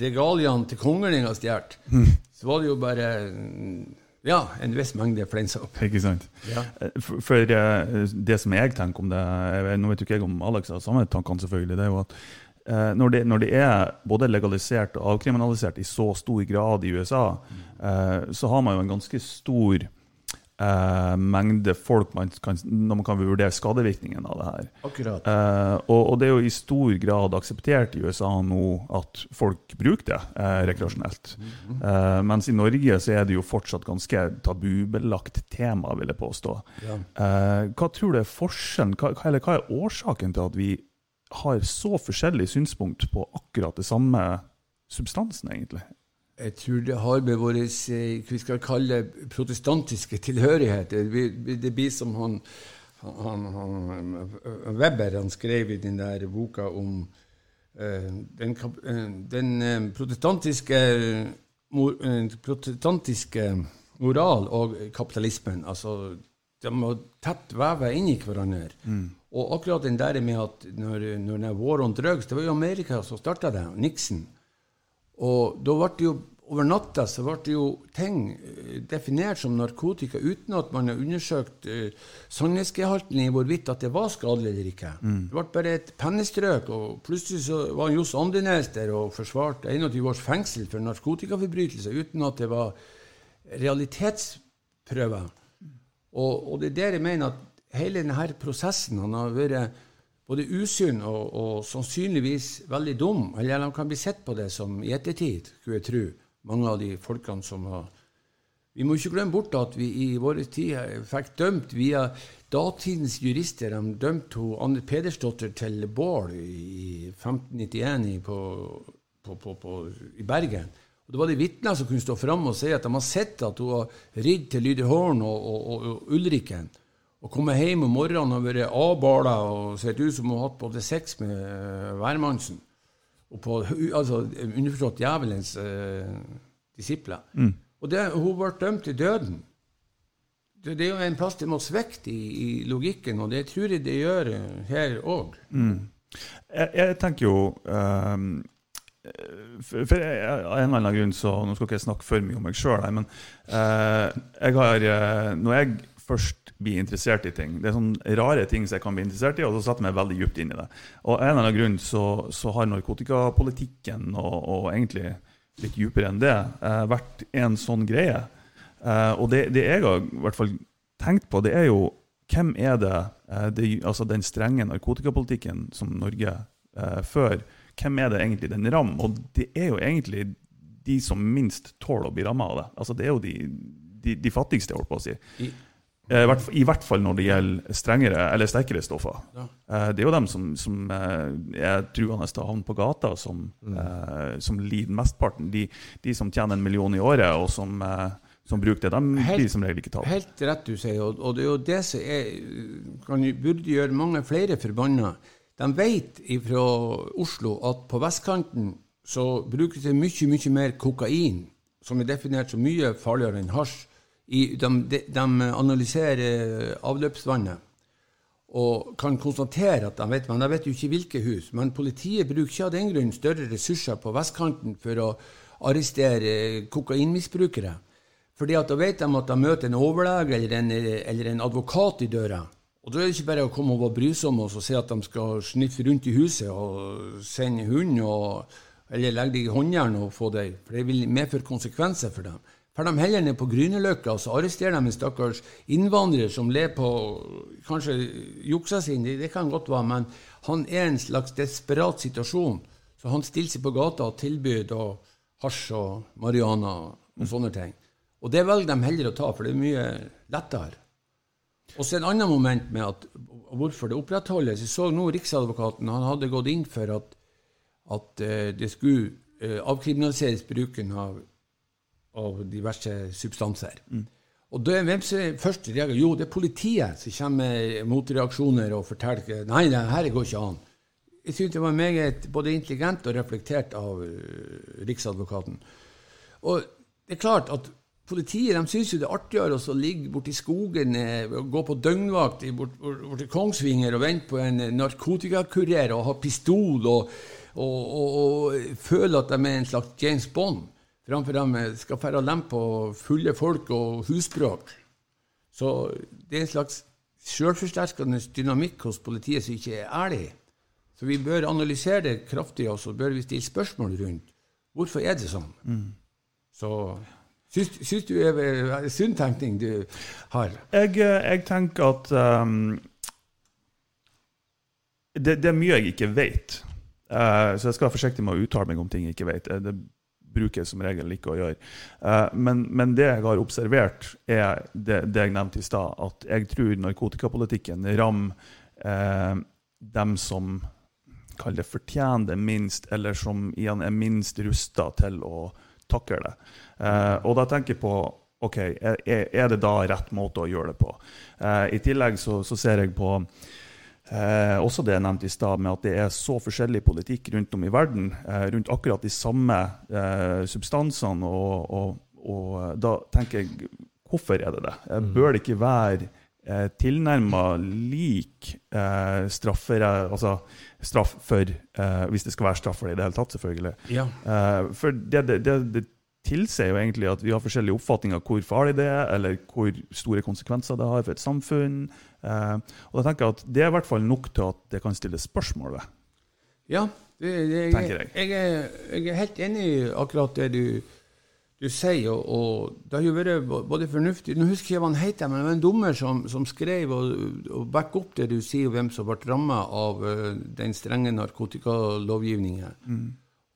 regaliene til kongen jeg har stjålet. Mm. Så var det jo bare ja, en viss mengde fleinsopp. Ikke sant. Ja. For, for, eh, det som jeg tenker om det Nå vet jo ikke jeg om Alex har samme tankene, selvfølgelig. det er jo at Eh, når, det, når, det, er både legalisert og avkriminalisert i så stor grad i USA, eh, så har man jo en ganske stor eh, mengde folk man kan, når man kan vurdere skadevirkningen av det her. Akkurat. Eh, og, og, det er jo i stor grad akseptert i USA nå at folk bruker det eh, rekreasjonelt. Mm -hmm. mens i Norge så er det jo fortsatt ganske tabubelagt tema, vil jeg påstå. Ja. hva tror du er forskjellen, hva, eller hva er årsaken til at vi har så forskjellig synspunkt på akkurat det samme substansen, egentlig? Jeg tror det har med vår eh, vi skal kalle protestantiske tilhørighet Det blir som han, han, han, Weber han skrev i den der boka om uh, den, uh, den protestantiske, protestantiske moral og kapitalismen. Altså, de må tett veve inn i hverandre. Mm. Og akkurat den der med at når, når den War on drugs Det var jo Amerika som starta det, Nixon. Og da ble det jo over natta så ble det jo ting eh, definert som narkotika uten at man har undersøkt uh, sannhetsgehalten i hvorvidt at det var skadelig eller ikke. Mm. Det ble bare et pennestrøk, og plutselig så var Johs Andenes der og forsvarte 21 års fengsel for narkotikaforbrytelser uten at det var realitetsprøver. Og, og det er der jeg mener at hele denne prosessen han har vært både usunn og, og, sannsynligvis veldig dum. Eller han kan bli sett på det som i ettertid, skulle jeg tro, mange av de folkene som har Vi må ikke glemme bort at vi i vår tid fikk dømt via datidens jurister. De dømte Anne Pedersdotter til bål i 1591 i, på, på, på, i Bergen. Og Det var de vitner som kunne stå fram og si at de har sett at hun har ridd til Lyderhorn og, og, og Ulriken. Å komme hjem om morgenen og være avbala og sett ut som hun har hatt både sex med uh, hvermannsen og på, altså, Underforstått djevelens eh, disipler. Mm. Og det, hun ble dømt til døden. Det, det, er jo en plass det må svikte i, i, logikken, og det tror jeg det gjør her òg. Mm. Jeg, jeg, tenker jo um, for, Av en eller annen grunn så Nå skal ikke jeg snakke for mye om meg sjøl, men uh, jeg har, når jeg først blir interessert i ting. Det er sånne rare ting som jeg kan bli interessert i, og så setter jeg meg veldig dypt inn i det. Og en eller annen grunn så, så har narkotikapolitikken, og, og, egentlig litt dypere enn det, eh, vært en sånn greie. Eh, og det, det, jeg har i hvert fall tenkt på, det er jo hvem er det, eh, det altså den strenge narkotikapolitikken som Norge eh, fører, hvem er det egentlig den rammer? Og det er jo egentlig de som minst tåler å bli ramma av det. Altså Det er jo de, de, de fattigste, holdt på å si. I Eh, I hvert fall når det gjelder strengere eller sterkere stoffer. Ja. Eh, det er jo dem som, som eh, er truende til å havne på gata, som, mm. som lider mestparten. De, de, som tjener en million i året, og som, som bruker det, de helt, blir som regel ikke tatt. Helt rett du sier, og, og det er jo det som er, kan, burde gjøre mange flere forbanna. De vet fra Oslo at på vestkanten så brukes det mye, mye mer kokain, som er definert som mye farligere enn hasj i, de, de, analyserer avløpsvannet og kan konstatere at de vet men de vet jo ikke hvilke hus. Men politiet bruker ikke av den grunn større ressurser på vestkanten for å arrestere kokainmisbrukere. Fordi at da vet de at de møter en overlege eller en, eller en advokat i døra. Og Da er det ikke bare å komme og være brysom og si at de skal sniffe rundt i huset og sende hund eller legge deg i håndjern og få deg, for det vil medføre konsekvenser for dem. For de heller ned på Grünerløkka, så arresterer de en stakkars innvandrer som ler på Kanskje juksa sin, det, kan godt være, men han er i en slags desperat situasjon. Så han stiller seg på gata og tilbyr da hasj og marihuana og sånne ting. Og det velger de heller å ta, for det er mye lettere. Og så en annen moment med at, hvorfor det opprettholdes. Jeg så nå Riksadvokaten han hadde gått inn for at, at uh, det skulle uh, avkriminaliseres bruken av, av diverse substanser. Mm. Og det, hvem som først reagerer? Jo, det er politiet som kommer med motreaksjoner og forteller nei, det her går ikke an. Jeg syns det var meget både intelligent og reflektert av uh, Riksadvokaten. Og det er klart at Politiet de syns jo det er artigere å ligge borti skogen og gå på døgnvakt bort, bort, bort Kongsvinger og vente på en narkotikakurer og ha pistol og, og, og, og føle at de er en slags James Bond, framfor de skal og dem på fulle folk og husbråk. Så det er en slags sjølforsterkende dynamikk hos politiet som ikke er ærlig. Så vi bør analysere det kraftig, og så bør vi stille spørsmål rundt hvorfor er det sånn. Mm. Så Syns, du det er sunn tenkning du har? Jeg, eh, jeg tenker at um, det, det, er mye jeg ikke vet. Uh, så jeg skal være forsiktig med å uttale meg om ting jeg ikke vet. Eh, det bruker som regel ikke å gjøre. Uh, men, men, det jeg har observert, er det, det jeg nevnte i stad, at jeg tror narkotikapolitikken rammer uh, dem som kaller det fortjener det minst, eller som igjen er minst rusta til å takle det. Uh, og da tenker jeg på ok, er, er, det da rett måte å gjøre det på? Uh, I tillegg så, så, ser jeg på uh, også det jeg nevnte i stad, med at det er så forskjellig politikk rundt om i verden rundt akkurat de samme substansene. Og, og, og, da tenker jeg hvorfor er det det? Mm. Bør det ikke være eh, tilnærma lik eh, straffer, altså straff for eh, Hvis det skal være straff for det i det hele tatt, selvfølgelig. Ja. Eh, for det, det, det, det, tilsier jo egentlig at vi har forskjellige oppfatninger av hvor farlig det er, eller hvor store konsekvenser det har for et samfunn. Eh, og da tenker jeg at Det er i hvert fall nok til at det kan stilles spørsmål ved. Ja, det, jeg, jeg. Jeg, er, jeg, er, helt enig i akkurat det du du sier, og, og, det har jo vært både fornuftig Nå husker jeg hva han heter, men det var en dommer som, som skrev og, og back opp det du sier, hvem som ble rammet av uh, den strenge narkotikalovgivningen. Mm.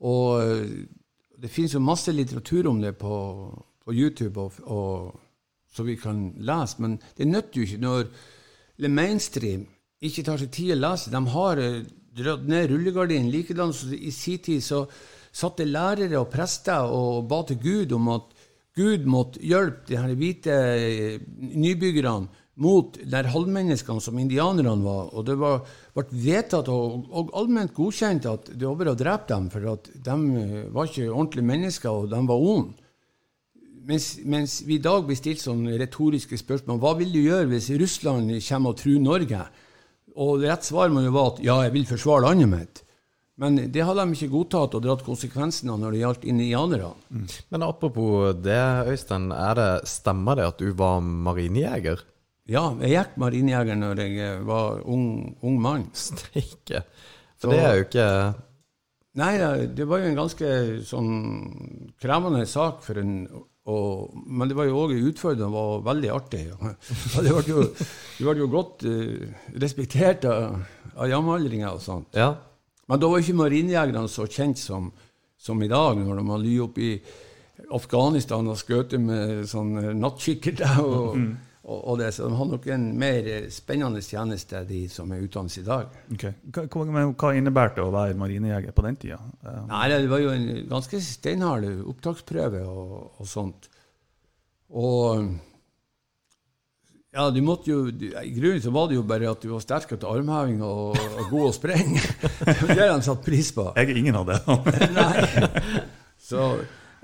Og det finnes jo masse litteratur om det på, på YouTube, og, så vi kan lese, men det nytter jo ikke når Le Mainstream ikke tar seg tid å lese. De har uh, dratt ned rullegardinen. Likedan i sin tid så satte lærere og prester og ba til Gud om at Gud måtte hjelpe de her hvite eh, nybyggerne mot de halvmenneskene som indianerne var. Og det var, ble vedtatt og, og allment godkjent at det var bare å drepe dem, for at de eh, var ikke ordentlige mennesker, og de var onde. Mens, mens, vi i dag blir stilt sånne retoriske spørsmål hva vil du gjøre hvis Russland kommer og truer Norge? Og rett svar må jo være at ja, jeg vil forsvare landet mitt. Men det hadde de ikke godtatt og dratt konsekvensene av når det gjaldt indianere. Mm. Men apropos det, Øystein. Er det, stemmer det at du var marinejeger? Ja, jeg gikk marinejeger når jeg var ung, ung mann. Steike. For Så, det er jo ikke Nei, det var jo en ganske sånn krevende sak for en og, men det var jo òg utfordrende og veldig artig. Det ble jo, det ble jo godt uh, respektert av, av jamaldringer og sånt. Ja. Men da var ikke marinejegerne så kjent som, som, i dag, når de har ly opp i Afghanistan og skutt med sånn nattkikkert Og, mm. Og, og, det, så de har nok en mer spennende tjeneste, de som er utdannet i dag. Okay. Hva, men hva innebærte det å være marinejeger på den tida? Nei, Det var jo en ganske steinhard opptaksprøve og, og sånt. Og ja, du måtte jo, I grunnen så var det jo bare at du var sterk til armheving og, og god å sprenge. det har de satt pris på. Jeg er ingen av det. Nei. Så,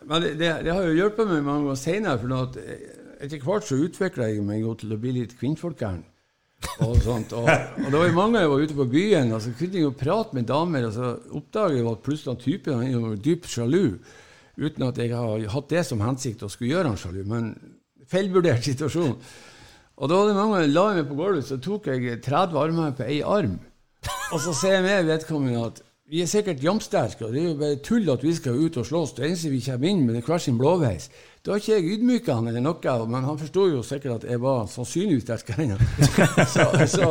men det, det, det, har jo hjulpet meg mange ganger seinere. Etter hvert så utvikla jeg meg jo til å bli litt kvinnfolkgæren. Og, sånt. Og, og, det var jo mange jeg var ute på byen, og så kunne jeg jo prate med damer, og så oppdaga jeg at plutselig typen er jo dypt sjalu. Uten at jeg har hatt det som hensikt å skulle gjøre han sjalu. Men feilvurdert situasjon. Og da var det mange la meg på gulvet, så tok jeg 30 armer på én arm. Og så sier jeg med vedkommende at Vi er sikkert jamsterke, og det er jo bare tull at vi skal ut og slåss. Det eneste vi kommer inn med, det er hver sin blåveis. Da har ikke jeg ydmyka han eller noe, men han forsto jo sikkert at jeg var sannsynligvis sterkere enn han. så, så,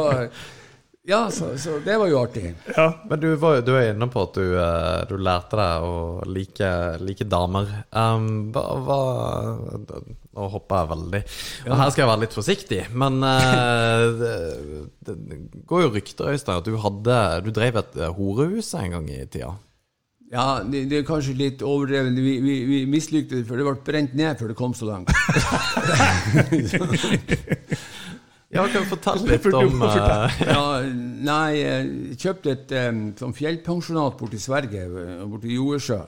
ja, så, så, det var jo artig. Ja. Men du, var, du er inne på at du, eh, du lærte deg å like, like damer. Um, hva, hva Nå hopper jeg veldig. Og her skal jeg være litt forsiktig, men uh, det, det går jo rykter, Øystein, at du hadde Du drev et eh, horehus en gang i tida? Ja, det, det, er kanskje litt overdrevet. Vi, vi, vi mislyktes, for det ble brent ned før det kom så langt. ja, kan fortelle litt om uh... ja, Nei, jeg kjøpte et um, sånn fjellpensjonat borti Sverige, borti Joesjø.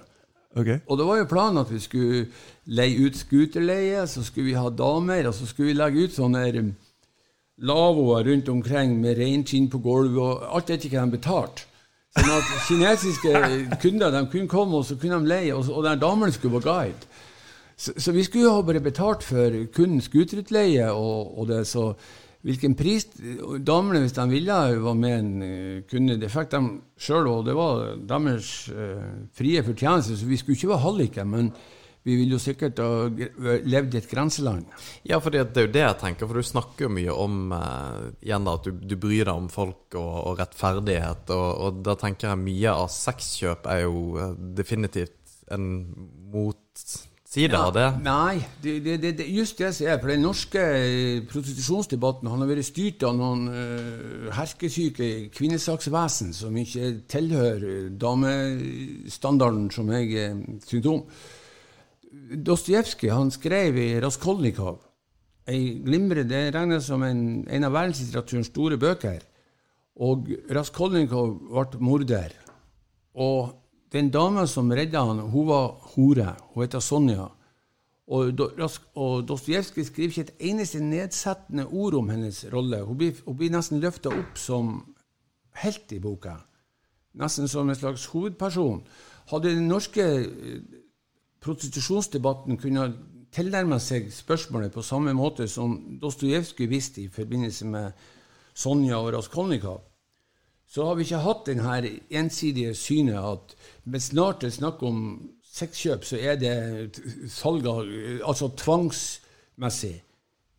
Okay. Og det var jo planen at vi skulle leie ut skuterleie, så skulle vi ha damer, og så skulle vi legge ut sånne lavvoer rundt omkring med reinskinn på gulvet, og alt dette ikke de betalte. Sånn at kinesiske kunder de kunne komme og så kunne de leie, og, og den damen skulle være guide. Så, så, vi skulle ha bare betalt for kun skuterutleie og, og det, så hvilken pris damene, hvis de ville, var med en eh, kunde. Det fikk de sjøl, og det var deres uh, frie fortjeneste, så vi skulle ikke være halliker. Men vi vil jo sikkert ha levd i et grenseland. Ja, for det, er jo det jeg tenker. For du snakker jo mye om uh, igjen da, at du, du, bryr deg om folk og, og rettferdighet. Og, og, da tenker jeg mye av sexkjøp er jo uh, definitivt en motside ja, av det. Nei, det, det, det, just det som er. For den norske eh, prostitusjonsdebatten han har vært styrt av noen uh, herskesyke kvinnesaksvesen som ikke tilhører damestandarden som jeg uh, syns om. Dostojevskij skrev i Raskolnikov ei glimre, Det regnes som en, en av verdenslitteraturens store bøker. Og Raskolnikov ble morder. Og den dama som redda han, hun var hore. Hun heter Sonja. Og, og Dostojevskij skriver ikke et eneste nedsettende ord om hennes rolle. Hun blir, hun blir nesten løfta opp som helt i boka. Nesten som en slags hovedperson. Hadde den norske prostitusjonsdebatten kunne tilnærma seg spørsmålet på samme måte som Dostojevskij visste i forbindelse med Sonja og Raskolnikov, så har vi ikke hatt denne ensidige synet at hvis snart det er snakk om sexkjøp, så er det salg av Altså tvangsmessig.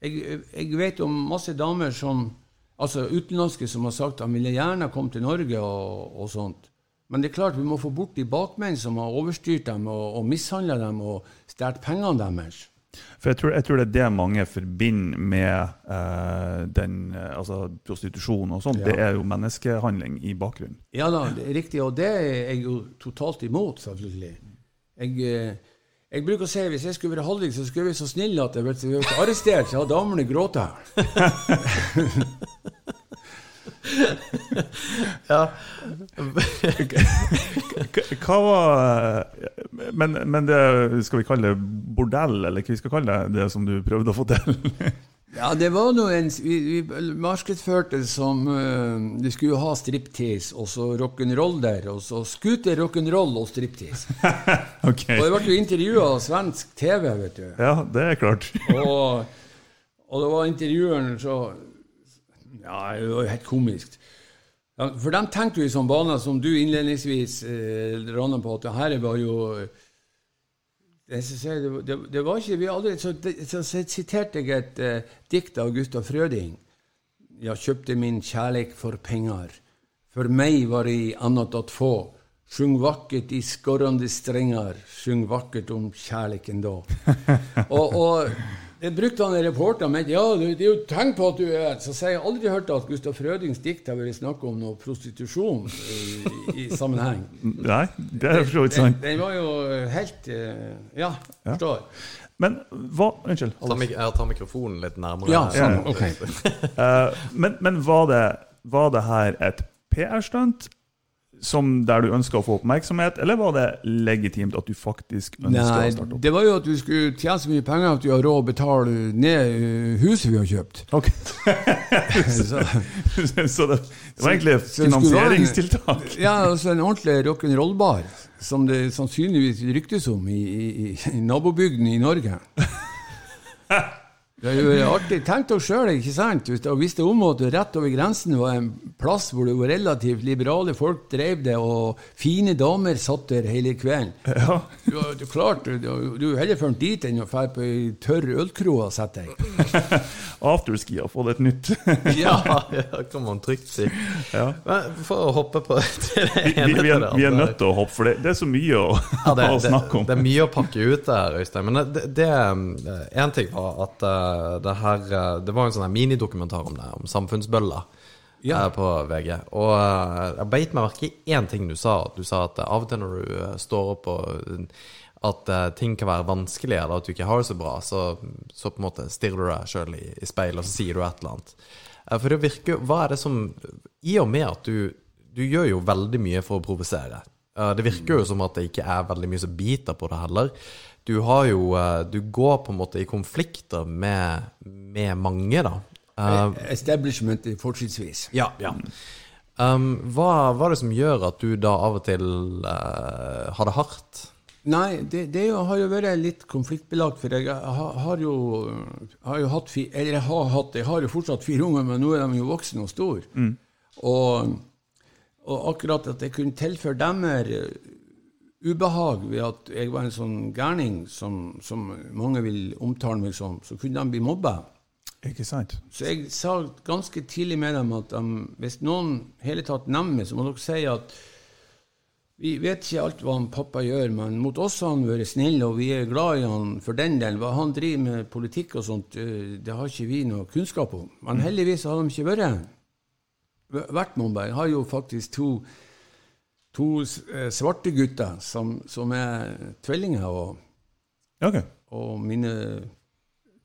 Jeg, jeg, vet om masse damer som Altså utenlandske som har sagt at de ville gjerne komme til Norge og, og sånt. Men det er klart vi må få bort de bakmenn som har overstyrt dem og, og mishandla dem og stjålet pengene deres. For jeg tror, jeg tror, det er det mange forbinder med eh, den, uh, altså prostitusjon og sånt. Ja. Det er jo menneskehandling i bakgrunnen. Ja da, det er riktig. Og det er jeg jo totalt imot, selvfølgelig. Jeg, uh, jeg bruker å si hvis jeg skulle være hallik, så skulle jeg være så snill at jeg ble arrestert, så hadde damene grått. ja. Hva var men, men, det skal vi kalle det bordell, eller hva vi skal kalle det, det som du prøvde å få til? ja, det var noe en Vi, vi markedsførte som uh, Vi skulle ha striptease og så rock'n'roll der. Og så scooter, rock'n'roll og striptease. okay. Og det ble jo intervjua av svensk TV, vet du. Ja, det er klart. og, og det var intervjueren så ja, det var jo helt komisk. Ja, for de tenkte jo i sånn bane som du innledningsvis eh, randa på, at det her var jo det, det, det, var ikke vi aldri, Så, så, så siterte jeg et eh, dikt av Gustav Frøding. Jeg kjøpte min kjærleik for penger. For meg var det annet å få. Sjung vakkert i skorrende strenger, sjung vakkert om kjærleiken da. og, og det brukte han reporteren med. Ja, det er jo tegn på at du er Så sier jeg aldri hørt at Gustav Frødings dikt har vært snakk om noe prostitusjon i, i, sammenheng. Nei, det er for så vidt sant. Den var jo helt eh, Ja, forstår. Men hva Unnskyld. Jeg tar mikrofonen litt nærmere. Ja, sånn, ok. uh, men, men var, det, var det her et PR-stunt, som der du ønska å få oppmerksomhet, eller var det legitimt at du faktisk ønska å starte opp? Det var jo at du skulle tjene så mye penger at du har råd å betale ned eh, huset vi har kjøpt. Ok. så, så, det, var egentlig finansieringstiltak? ja, altså en ordentlig rock'n'roll-bar, som det sannsynligvis ryktes om i, i, i nabobygden i Norge. Det er jo artig. Tenk deg sjøl, ikke sant? Hvis det visste om at rett over grensen var en plass hvor det var relativt liberale folk drev det, og fine damer satt der hele kvelden. Ja. Du, du, klart, du, du er heller ført dit enn å dra på ei tørr ølkro og sette deg. Afterski har fått et nytt. Ja, det kan man trygt si. Ja. Men for å hoppe på det Vi, ene vi, vi, er, vi er nødt til å hoppe, for det, det er så mye å, Ja, det, å snakke om. det er mye å pakke ut der, Øystein. Men det, det En ting var at eh, det her eh, Det var en sånn minidokumentar om det, om samfunnsbøller. Ja. eh, På VG. Og eh, jeg beit meg merke i én ting du sa. Du sa at av og til når du står opp og at ting kan være vanskelig, eller at du ikke har det så bra, så, så på en måte stirrer du deg sjøl i, i speilet, og så sier du et eller annet. For det virker Hva er det som I og med at du Du gjør jo veldig mye for å provosere. Det virker jo som at det ikke er veldig mye som biter på det heller. Du har jo eh, Du går på en måte i konflikter med, med mange, da. Establishmentet Establishment fortrinnsvis. ja, ja. Um, hva hva er det som gjør at du da av og til uh, har det hardt? Nei, det, det har jo vært litt konfliktbelagt, for jeg har, har jo, har jo hatt Eller jeg har hatt, jeg har jo fortsatt fire unger, men nå er de jo voksne og store. Og, og akkurat at jeg kunne tilføre dem mer eh, ubehag ved at jeg var en sånn gærning som, som mange vil omtale meg som, så kunne de bli mobba. Ikke sant? Så jeg sa ganske tidlig med dem at um, hvis noen hele tatt nevner meg, så må dere si at vi vet ikke alt hva han pappa gjør, men mot oss har han vært snill, og vi er glad i han for den del. Hva han driver med politikk og sånt, eh, det har ikke vi noe kunnskap om. Men heldigvis har de ikke vært vært mobba. Jeg har jo faktisk to, to eh, svarte gutter som, som er tvillinger, og, okay. og mine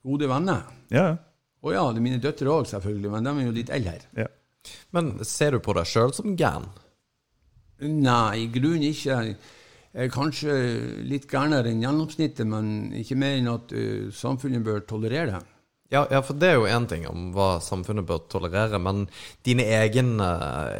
gode venner. Ja, ja. Og ja, det er mine døtre òg, selvfølgelig, men de er jo litt eldre. ja. Men ser du på deg sjøl som gæren? Nei, i grunnen ikke. Jeg er kanskje litt gærnere enn gjennomsnittet, men ikke mer enn at uh, samfunnet bør tolerere det. Ja, ja, for det er jo én ting om hva samfunnet bør tolerere, men dine egne,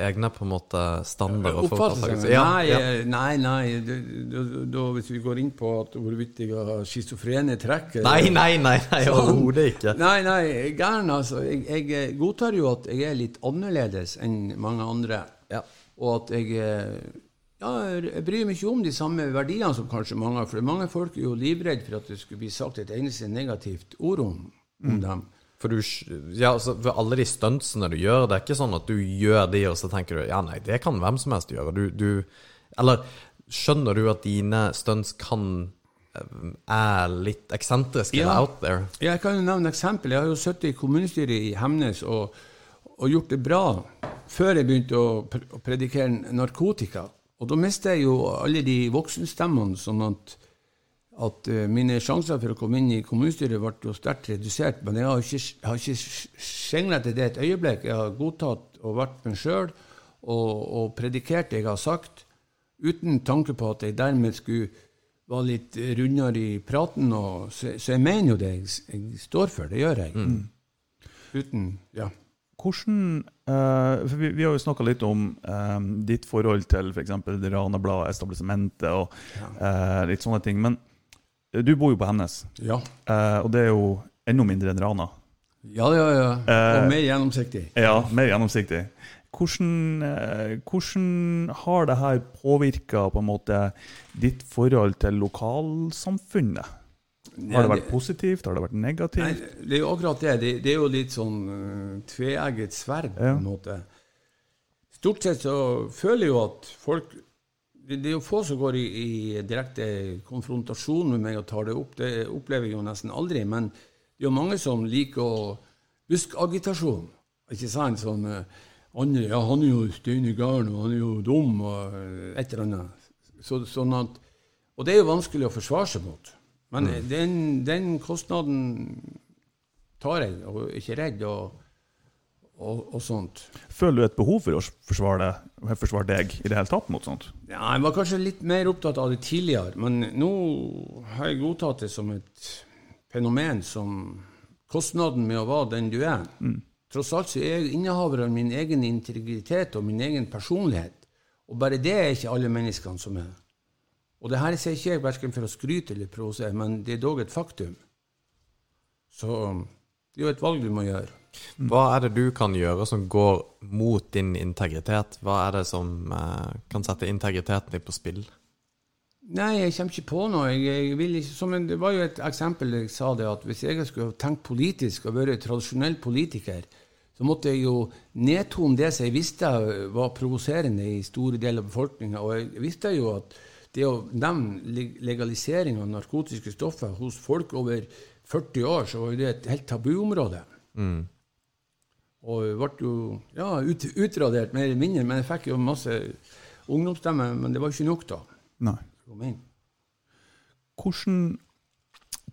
egne på en måte standarder seg. Ja, Nei, eh, nei, nei. Da, da- da- hvis vi går inn på at hvorvidt jeg har schizofrene trekk eh, Nei, nei, nei, nei overhodet ikke. Nei, nei, gæren, altså. Jeg, jeg eh, godtar jo at jeg er litt annerledes enn mange andre. Ja. Og at jeg ja, jeg bryr meg ikke om de samme verdiene som kanskje mange. For mange folk er jo livredde for at det skulle bli sagt et eneste negativt ord om. Om dem. For, du, ja, altså, for alle de stuntsene du gjør, det er ikke sånn at du gjør de, og så tenker du ja, nei, det kan hvem som helst gjøre. Du, du, eller skjønner du at dine stunts kan eh, er litt eksentriske Ja. eller out there? Jeg kan jo nevne eksempel. Jeg har jo sittet i kommunestyret i Hemnes og, og gjort det bra før jeg begynte å, pr å predikere narkotika. Og da mister jeg jo alle de voksenstemmene, sånn at, at eh, mine sjanser for å komme inn i kommunestyret ble jo sterkt redusert. Men jeg har ikke, jeg har ikke skjenglet til det et øyeblikk. Jeg har godtatt og vært meg sjøl og, og predikert det jeg har sagt, uten tanke på at jeg dermed skulle være litt rundere i praten. Og, så, så jeg mener jo det jeg, jeg står for. Det gjør jeg. Uten Ja. Hvordan uh, for vi, vi har jo snakka litt om eh, ditt forhold til f.eks. For Ranabladet, etablissementet og eh, litt sånne ting. Men du bor jo på Hemnes, Ja, eh, og det er jo enda mindre enn Rana. ja, ja. ja. Eh, Og mer gjennomsiktig. Ja, mer gjennomsiktig. Hvordan, eh, hvordan har det her påvirka på måte ditt forhold til lokalsamfunnet? Har det vært positivt? Har det vært negativt? Nei, det er jo akkurat det. Det, det er jo litt sånn uh, tveegget sverd, på en måte. Stort sett så føler jeg jo at folk Det, er jo få som går i, i direkte konfrontasjon med meg og tar det opp. Det opplever jeg jo nesten aldri. Men det er jo mange som liker å huske agitasjon. Ikke sant? Sånn andre, Ja, han er jo støyne gæren, og han er jo dum, og uh, et eller annet. Så, sånn at, og det er jo vanskelig å forsvare seg mot. Men den, den kostnaden tar jeg, og er ikke redd og, og, og sånt. Føler du et behov for å forsvare, deg, forsvare deg i det hele tatt mot sånt? Ja, jeg var kanskje litt mer opptatt av det tidligere, men nå har jeg godtatt det som et fenomen som kostnaden med å være den du er. Tross alt så er jeg innehaver av min egen integritet og min egen personlighet. Og bare det er ikke alle menneskene som er. Og det her sier ikke jeg verken for å skryte eller provosere, men det er dog et faktum. Så det er jo et valg du må gjøre. Hva er det du kan gjøre som går mot din integritet? Hva er det som eh, kan sette integriteten din på spill? Nei, jeg kommer ikke på noe. Jeg, jeg ikke, som en, det var jo et eksempel jeg sa det, at hvis jeg skulle tenkt politisk og vært tradisjonell politiker, så måtte jeg jo nedtone det som jeg visste var provoserende i store deler av befolkninga. Og jeg visste jo at det å nevne legalisering av narkotiske stoffer hos folk over 40 år, så var det et helt tabuområde. Mm. Og ble jo ja, ut, utradert mer eller mindre, men jeg fikk jo masse ungdomsstemmer. Men det var ikke nok, da. Nei. Hvordan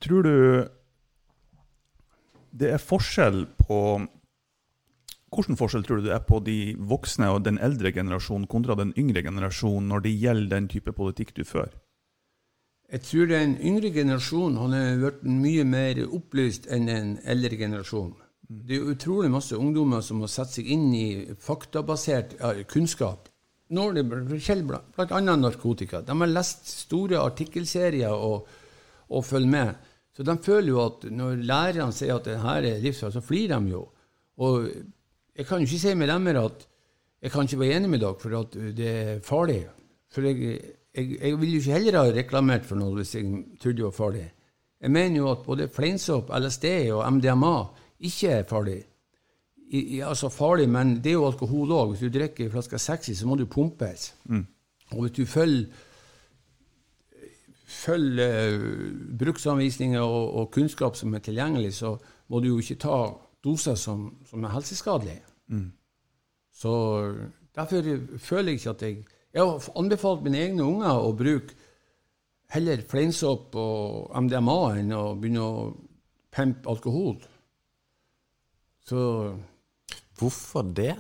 tror du det er forskjell på Hvilken forskjell tror du det er på de voksne og den eldre generasjonen kontra den yngre generasjonen når det gjelder den type politikk du fører? Jeg tror den yngre generasjonen har blitt mye mer opplyst enn den eldre generasjonen. Det er utrolig masse ungdommer som har sette seg inn i faktabasert kunnskap når det bl.a. narkotika. De har lest store artikkelserier og, og følger med. Så de føler jo at når lærerne sier at det her er livsfarlig, så flirer de jo. Og jeg kan jo ikke si med dem at jeg kan ikke være enig med dere for at det er farlig. For jeg, jeg, jeg ville jo ikke heller ha reklamert for noe hvis jeg trodde det var farlig. Jeg mener jo at både fleinsopp, LSD og MDMA ikke er farlig i, altså farlig, men det er jo alkohol òg. Hvis du drikker en flaske sexy, så må du pumpes. Mm. Og hvis du følger, følger uh, bruksanvisninger og, og, kunnskap som er tilgjengelig, så må du jo ikke ta doser som, som er helseskadelige. Mm. Så derfor føler jeg ikke at jeg Jeg har anbefalt mine egne unger å bruke heller fleinsopp og MDMA enn å begynne å pimpe alkohol. Så Hvorfor det?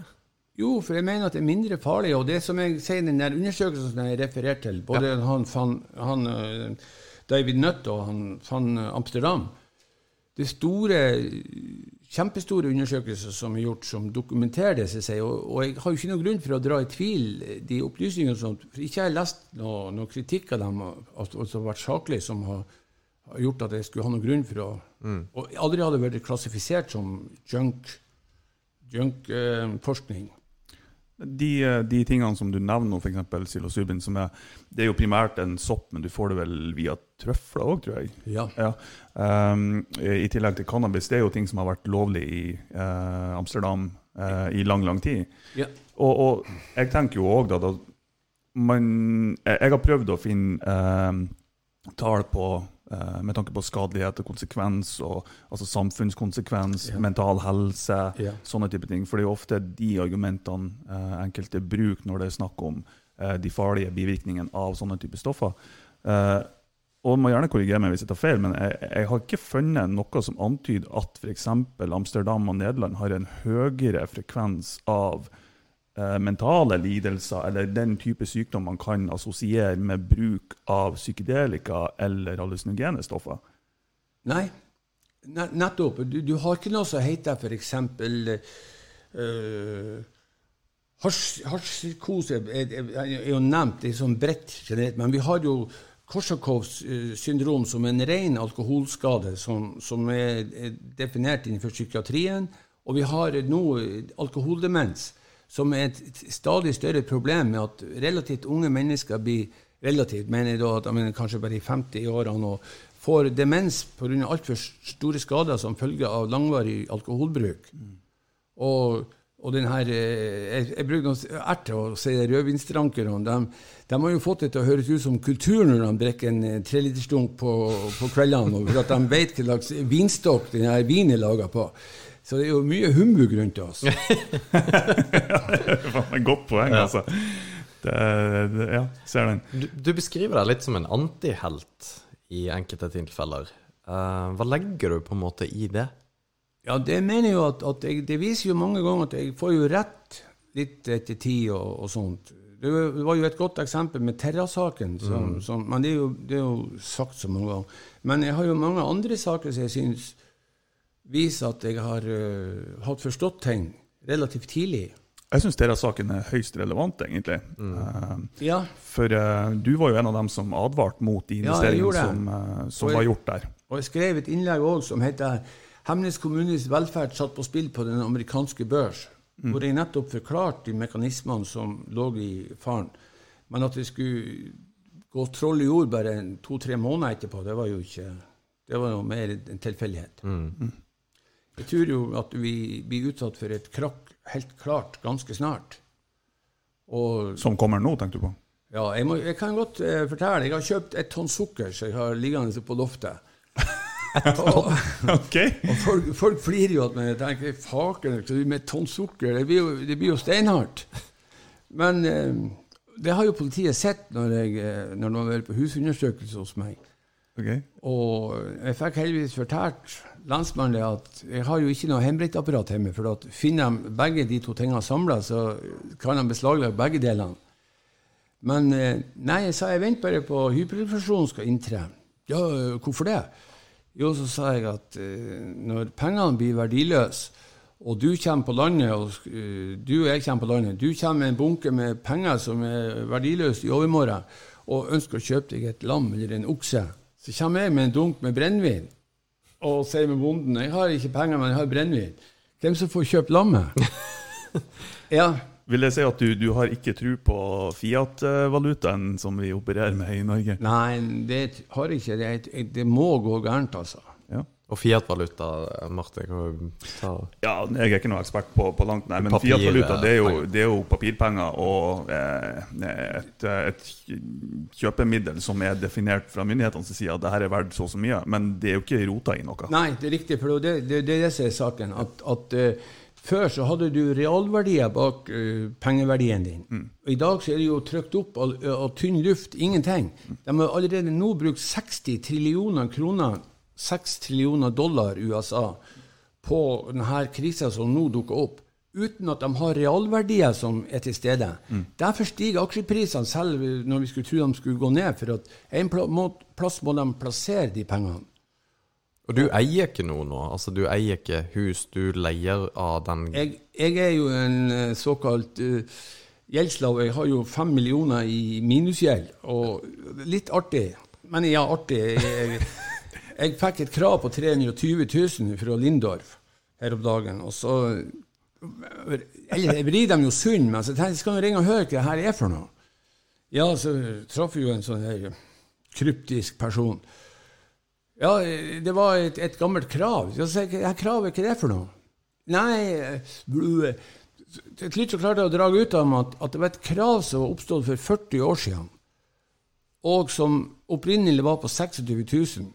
Jo, for jeg mener at det er mindre farlig. Og det som jeg sier i den der undersøkelsen som jeg refererte til, både ja. han, han, han, eh, David Nutt og han van Amsterdam Det er store, kjempestore undersøkelser som er gjort, som dokumenterer det. Seg, og, og, jeg har jo ikke noen grunn for å dra i tvil de opplysningene som Ikke jeg har lest noe, noe, kritikk av dem som har vært saklig, som har, har, gjort at jeg skulle ha noen grunn for å mm. Og aldri hadde vært klassifisert som junk-forskning. De, eh, de, tingene som du nevner, f.eks. psilocybin, som er, det er jo primært en sopp, men du får det vel via trøfler òg, tror jeg. Ja. ja. Um, I tillegg til cannabis. Det er jo ting som har vært lovlig i eh, Amsterdam eh, i lang, lang tid. Ja. Og, og, jeg tenker jo òg da, da man, Jeg har prøvd å finne uh, tall på Eh, med tanke på skadelighet og konsekvens, og, altså samfunnskonsekvens, yeah. mental helse, yeah. sånne type ting. For det er jo ofte de argumentene eh, enkelte bruker når det er snakk om eh, de farlige bivirkningene av sånne type stoffer. Eh, og må gjerne korrigere meg hvis jeg tar feil, men jeg, jeg har ikke funnet noe som antyder at f.eks. Amsterdam og Nederland har en høyere frekvens av eh, mentale lidelser eller den type sykdom man kan assosiere med bruk av psykedelika eller hallusinogene stoffer? Nei, nettopp. Du, du, har ikke noe som heter f.eks. Uh, Hasjpsykose er, er, jo nevnt, det er sånn bredt generelt, men vi har jo Korsakovs syndrom som en ren alkoholskade, som, som er, definert innenfor psykiatrien. Og vi har nå alkoholdemens, som er et stadig større problem med at relativt unge mennesker blir relativt, mener jeg da at de kanskje bare i 50-årene og får demens pga. altfor store skader som følge av langvarig alkoholbruk. Mm. Og, og den her, eh, jeg, jeg bruker noen erter og sier rødvinsdrankerne. De, de, har jo fått det til å høres ut som kultur når de drikker en eh, trelitersdunk på, på kveldene, for at de vet hva slags vinstokk denne vinen er laga på. Så det er jo mye humbug rundt oss. ja, det er et godt poeng, ja. altså. Det, det, ja, ser den. Du, du, beskriver deg litt som en antihelt i enkelte tilfeller. Uh, hva legger du på en måte i det? Ja, det mener jo at, at jeg, Det viser jo mange ganger at jeg får jo rett litt etter tid og, og sånt. Det var jo et godt eksempel med Terra-saken, mm. men det er, jo, det er, jo, sagt så mange ganger. Men jeg har jo mange andre saker som jeg syns viser at jeg har uh, hatt forstått ting relativt tidlig. Jeg syns denne saken er høyst relevant, egentlig. Mm. Uh, ja. For uh, du var jo en av dem som advarte mot de investeringene ja, som, som var gjort der. Og jeg skrev et innlegg òg som heter Hemnes kommunes velferd satt på spill på den amerikanske børs, hvor jeg nettopp forklarte de mekanismene som lå i faren. Men at det skulle gå troll i jord bare to-tre måneder etterpå, det var jo ikke Det var jo mer en tilfeldighet. Jeg tror jo at vi blir utsatt for et krakk helt klart ganske snart. Og Som kommer nå, tenker du på? ja, jeg, må, jeg kan godt eh, fortelle. Jeg har kjøpt et tonn sukker som jeg har liggende på loftet. og, Ok. og folk, folk flirer jo at meg. Jeg tenker faken, med et tonn sukker? Det blir jo, det blir jo steinhardt. Men eh, det har jo politiet sett når, jeg, eh, når de har vært på husundersøkelse hos meg. ok. Og jeg fikk heldigvis fortalt lensmannen det at jeg har jo ikke noe hjemmebrentapparat hjemme. For at finner de begge de to tingene samla, så kan de beslaglegge begge delene. Men eh, nei, jeg sa jeg venter bare på hyperinflasjonen skal inntre. Ja, hvorfor det? Jo, så sa jeg at eh, når pengene blir verdiløse, og du kommer på landet, og eh, du og jeg kommer på landet, du kommer med en bunke med penger som er verdiløse i overmorgen, og ønsker å kjøpe deg et lam eller en okse, så kommer jeg med en dunk med brennevin og sier med bonden jeg har ikke penger, men jeg har brennevin. Hvem som får kjøpt lammet? ja, Vil jeg si at du, du har ikke tro på Fiat-valutaen som vi opererer med i Norge? Nei, det har jeg ikke. Det, det må gå gærent, altså. Ja. Og Fiat-valuta, Martin, kan du ta Ja, jeg er ikke noen ekspert på, på langt nær, men Fiat-valuta det jo, det er jo papirpenger og eh, et, et kjøpemiddel som er definert fra myndighetenes side at det her er verdt så og så mye, men det er jo ikke rota i noe. Nei, det er riktig, for det, det, det er det som er saken. At, at uh, før så hadde du realverdier bak uh, pengeverdien din. Og I dag så er det jo trykt opp av, av tynn luft, ingenting. De har allerede nå brukt 60 trillioner kroner, 6 trillioner dollar USA, på denne krisa som nå dukker opp. Uten at de har realverdier som er til stede. Derfor stiger aksjeprisene selv når vi skulle tro de skulle gå ned. For at en plass må de plassere de pengene. Og du eier ikke noe nå? Altså, du eier ikke hus, du leier av den Jeg, jeg er jo en eh, såkalt uh, gjeldsslav. Jeg har jo fem millioner i minusgjeld. Og litt artig. Men ja, artig. Jeg, jeg fikk et krav på 320 000 fra Lindorf her om dagen. Og så Eller vrir dem jo sund, men så tenkte jeg skal jeg ringe og høre hva det her er for noe. Ja, så traff jeg jo en sånn her kryptisk person. Ja, det var et, et gammelt krav. Så sa jeg, kravet, hva er det for noe? Nei, til slutt så klarte jeg å dra ut av meg at, at det var et krav som var oppstått for 40 år siden, og som opprinnelig var på 26 000.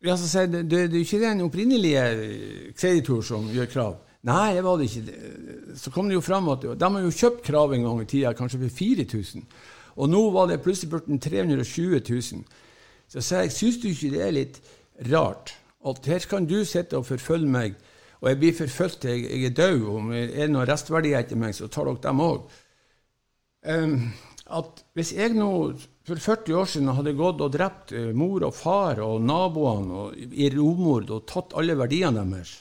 Ja, så sier det, det, er jo ikke den opprinnelige kreditor som gjør krav. Nei, det var det ikke. Så kom det jo fram at de har jo kjøpt krav en gang i tida, kanskje for 4000. Og nå var det plutselig blitt 320 000. Så sa jeg, syns du ikke det er litt rart at her kan du sitte og forfølge meg, og jeg blir forfulgt til jeg, jeg er død, om det er noen restverdier etter meg, så tar dere dem òg. At hvis jeg nå for 40 år siden hadde gått og drept eh, mor og far og naboene og, i romord og tatt alle verdiene deres,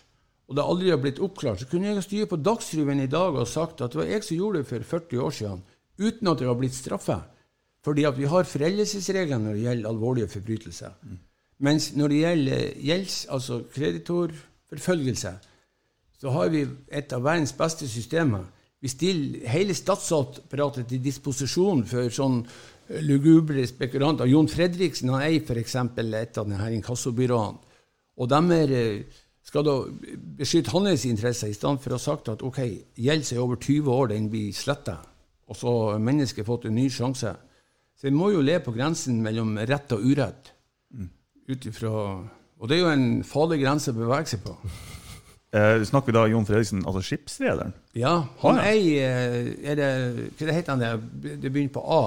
og det aldri har blitt oppklart, så kunne jeg ha styrt på Dagsrevyen i dag og sagt at det var jeg som gjorde det for 40 år siden, uten at jeg har blitt straffet. Fordi at vi har foreldelsesregler når det gjelder alvorlige forbrytelser. Mens når det gjelder gjelds, altså kreditorforfølgelse, så har vi et av verdens beste systemer. Vi stiller hele statsapparatet til disposisjon for sånn lugubre spekulanter. Jon Fredriksen han eier f.eks. et av denne inkassobyråene. Og de eh, skal da beskytte hans interesser, i stedet for å ha sagt at ok, gjeld seg over 20 år, den blir sletta, og så har mennesket fått en ny sjanse. Så vi må jo le på grensen mellom rett og urett. Ut ifra, og det er jo en farlig grense å bevege seg på. Eh, snakker vi da Jon Fredriksen, altså skipsrederen? Ja, han Ah, ja. eier er det, Hva heter han det? Det begynner på A.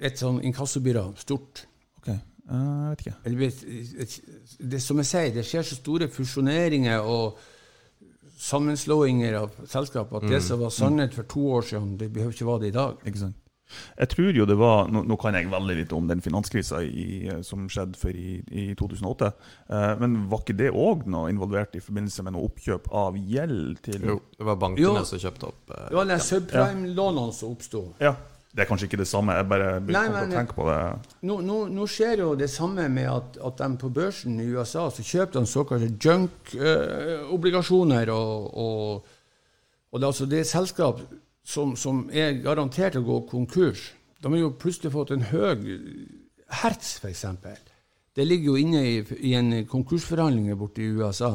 Et sånn inkassobyrå. Stort. Ok, eh, jeg vet ikke. Eller, det, som jeg sier, det skjer så store fusjoneringer og sammenslåinger av selskap at det som var sannhet for to år siden, det behøver ikke være det i dag. Ikke sant? Jeg tror jo det var Nå, nå kan jeg veldig litt om den finanskrisa som skjedde for i, i 2008. Eh, men var ikke det òg noe involvert i forbindelse med noe oppkjøp av gjeld til Jo, det var bankene Jo. som kjøpte opp eh, Det var de subprime-lånene som oppsto. Ja. Det er kanskje ikke det samme, jeg bare Nei, begynte å tenke på det. Nå, nå, nå skjer jo det samme med at, at de på børsen i USA så kjøper de såkalte junk-obligasjoner. og, og, og det, er altså, det selskap som, som er garantert å gå konkurs. De har jo plutselig fått en høy Hertz, f.eks. Det ligger jo inne i, i en konkursforhandling borte i USA.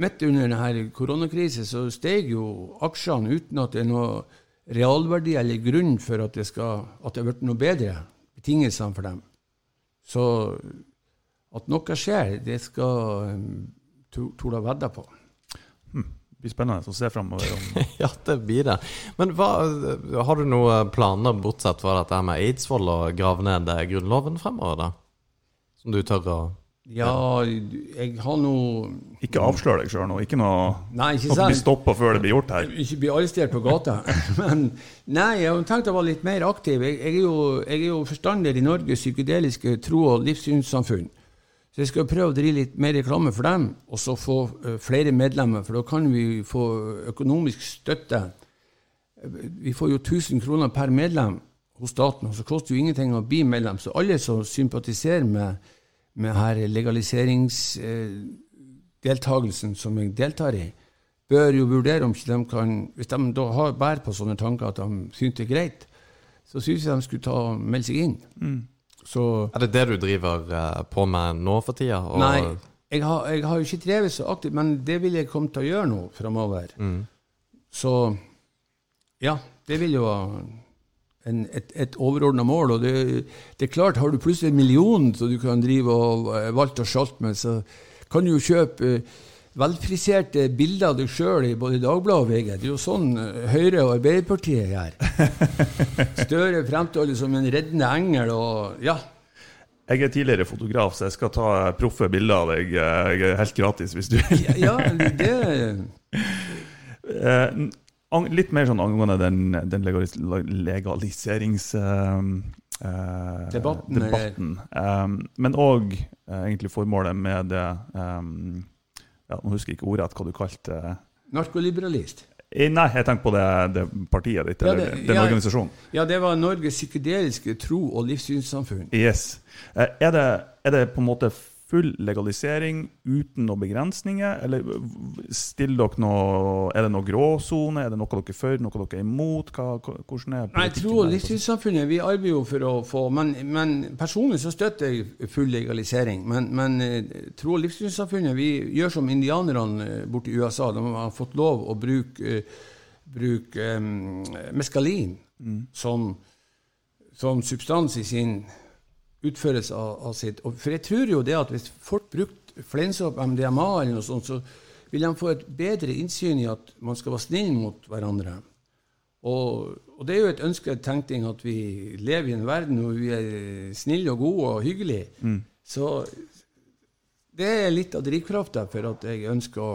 Midt under denne koronakrisen så steg jo aksjene uten at det er noe realverdi eller grunn for at det, skal, at det har blitt noe bedre betingelsene for dem. Så at noe skjer, det skal um, to- torde vedde på. Blir spennende å se framover. Ja, det blir det. Men hva, har du noen planer, bortsett fra dette med Eidsvoll, å grave ned eh, Grunnloven fremover, da? Som du tør å Ja, jeg har nå Ikke avslør deg sjøl nå. Ikke noe Nei, ikke Må blir stoppa før det blir gjort her. Ikke bli arrestert på gata. Men nei, jeg har tenkt å være litt mer aktiv. Jeg, jeg, er, jo, jeg er jo forstander i Norges psykedeliske tro- og livssynssamfunn. Så jeg skal prøve å drive litt mer reklame for dem, og så få eh, flere medlemmer. For da kan vi få økonomisk støtte. Vi får jo 1000 kroner per medlem hos staten, og så koster jo ingenting å bli medlem. Så alle som sympatiserer med, med her legaliseringsdeltagelsen som jeg deltar i, bør jo vurdere om ikke de kan Hvis de da har bærer på sånne tanker at de syns det er greit, så syns jeg de skulle ta melde seg inn. Så Er det det du driver eh, på med nå for tida? Nei, jeg har, jeg har jo ikke drevet så aktivt, men det vil jeg komme til å gjøre nå framover. Så ja, det vil jo være en, et, et overordna mål. Og det, det er klart, har du plutselig en million så du kan drive og valgte valgt og skjalt med, så kan du jo kjøpe eh, velfriserte bilder av deg sjøl i både Dagbladet og VG. Det er jo sånn eh, Høyre og Arbeiderpartiet gjør. Støre fremstår som en reddende engel og ja. Jeg er tidligere fotograf, så jeg skal ta proffe bilder av deg eh, helt gratis hvis du vil. Ja, det Eh, Litt mer sånn angående den, den legaliserings... eh, eh, Debatten, debatten. Eh, men òg egentlig formålet med det eh, ja, Nå husker jeg ikke ordet, hva du kalte det. Narkoliberalist. Eh, Nei, jeg tenker på det, det partiet ditt, Ja, eller det- den ja. organisasjonen. Ja, det var Norges psykedeliske tro- og livssynssamfunn. Yes. Eh, Er det, er det på en måte full legalisering uten noen begrensninger, eller stiller dere noe Er det noe gråsone? Er det noe dere er for, noe dere er imot? Hva, hvordan er politikken tro- og der? livssynssamfunnet vi arbeider jo for å få Men, men personlig så støtter jeg full legalisering. Men, men eh, tro- og livssynssamfunnet vi gjør som indianerne eh, borte i USA. De har fått lov å bruke, eh, bruke um, meskalin som, som substans i sin utførelse av, av sitt og For jeg tror jo det at hvis folk brukte fleinsopp, MDMA eller noe sånt, så vil de få et bedre innsyn i at man skal være snill mot hverandre. Og, og det er jo et ønsket tenkning at vi lever i en verden hvor vi er snille og gode og hyggelige. Så det er litt av drivkrafta for at jeg ønsker å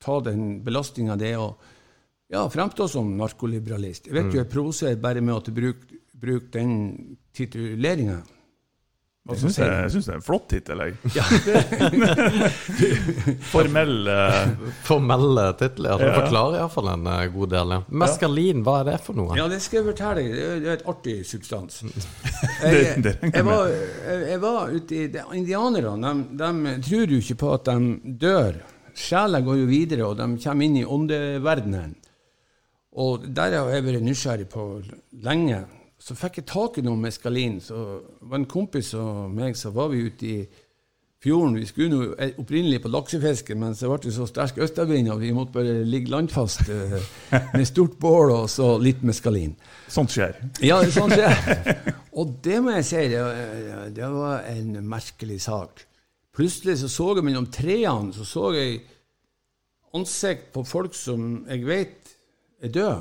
ta den belastninga det er å ja, fremstå som narkoliberalist. Jeg vet jo jeg provoserer bare med at du bruker, bruker den tituleringa. Jeg syns det, det er en flott tittel, jeg. Ja, Formell eh, Formelle titler. Ja. Det Ja. forklarer iallfall en eh, god del. Meskalin, hva er det for noe? Ja, det skal jeg fortelle deg. Det er- et artig substans. Jeg, jeg jeg, var, jeg, jeg var ute i Indianerne de, de tror jo ikke på at de dør. Sjela går jo videre, og de kommer inn i åndeverdenen. Og der har jeg vært nysgjerrig på lenge. Så fikk jeg tak i noe meskalin. Så var en kompis og meg, så var vi ute i fjorden. Vi skulle nå opprinnelig på laksefiske, men så ble det så sterk østavind at vi måtte bare ligge landfast uh, med stort bål og så litt meskalin. Sånt skjer. Ja, sånt skjer. det. Og det må jeg si, det, var- det var en merkelig sak. Plutselig så så jeg mellom trærne så så jeg ansikt på folk som jeg vet er døde.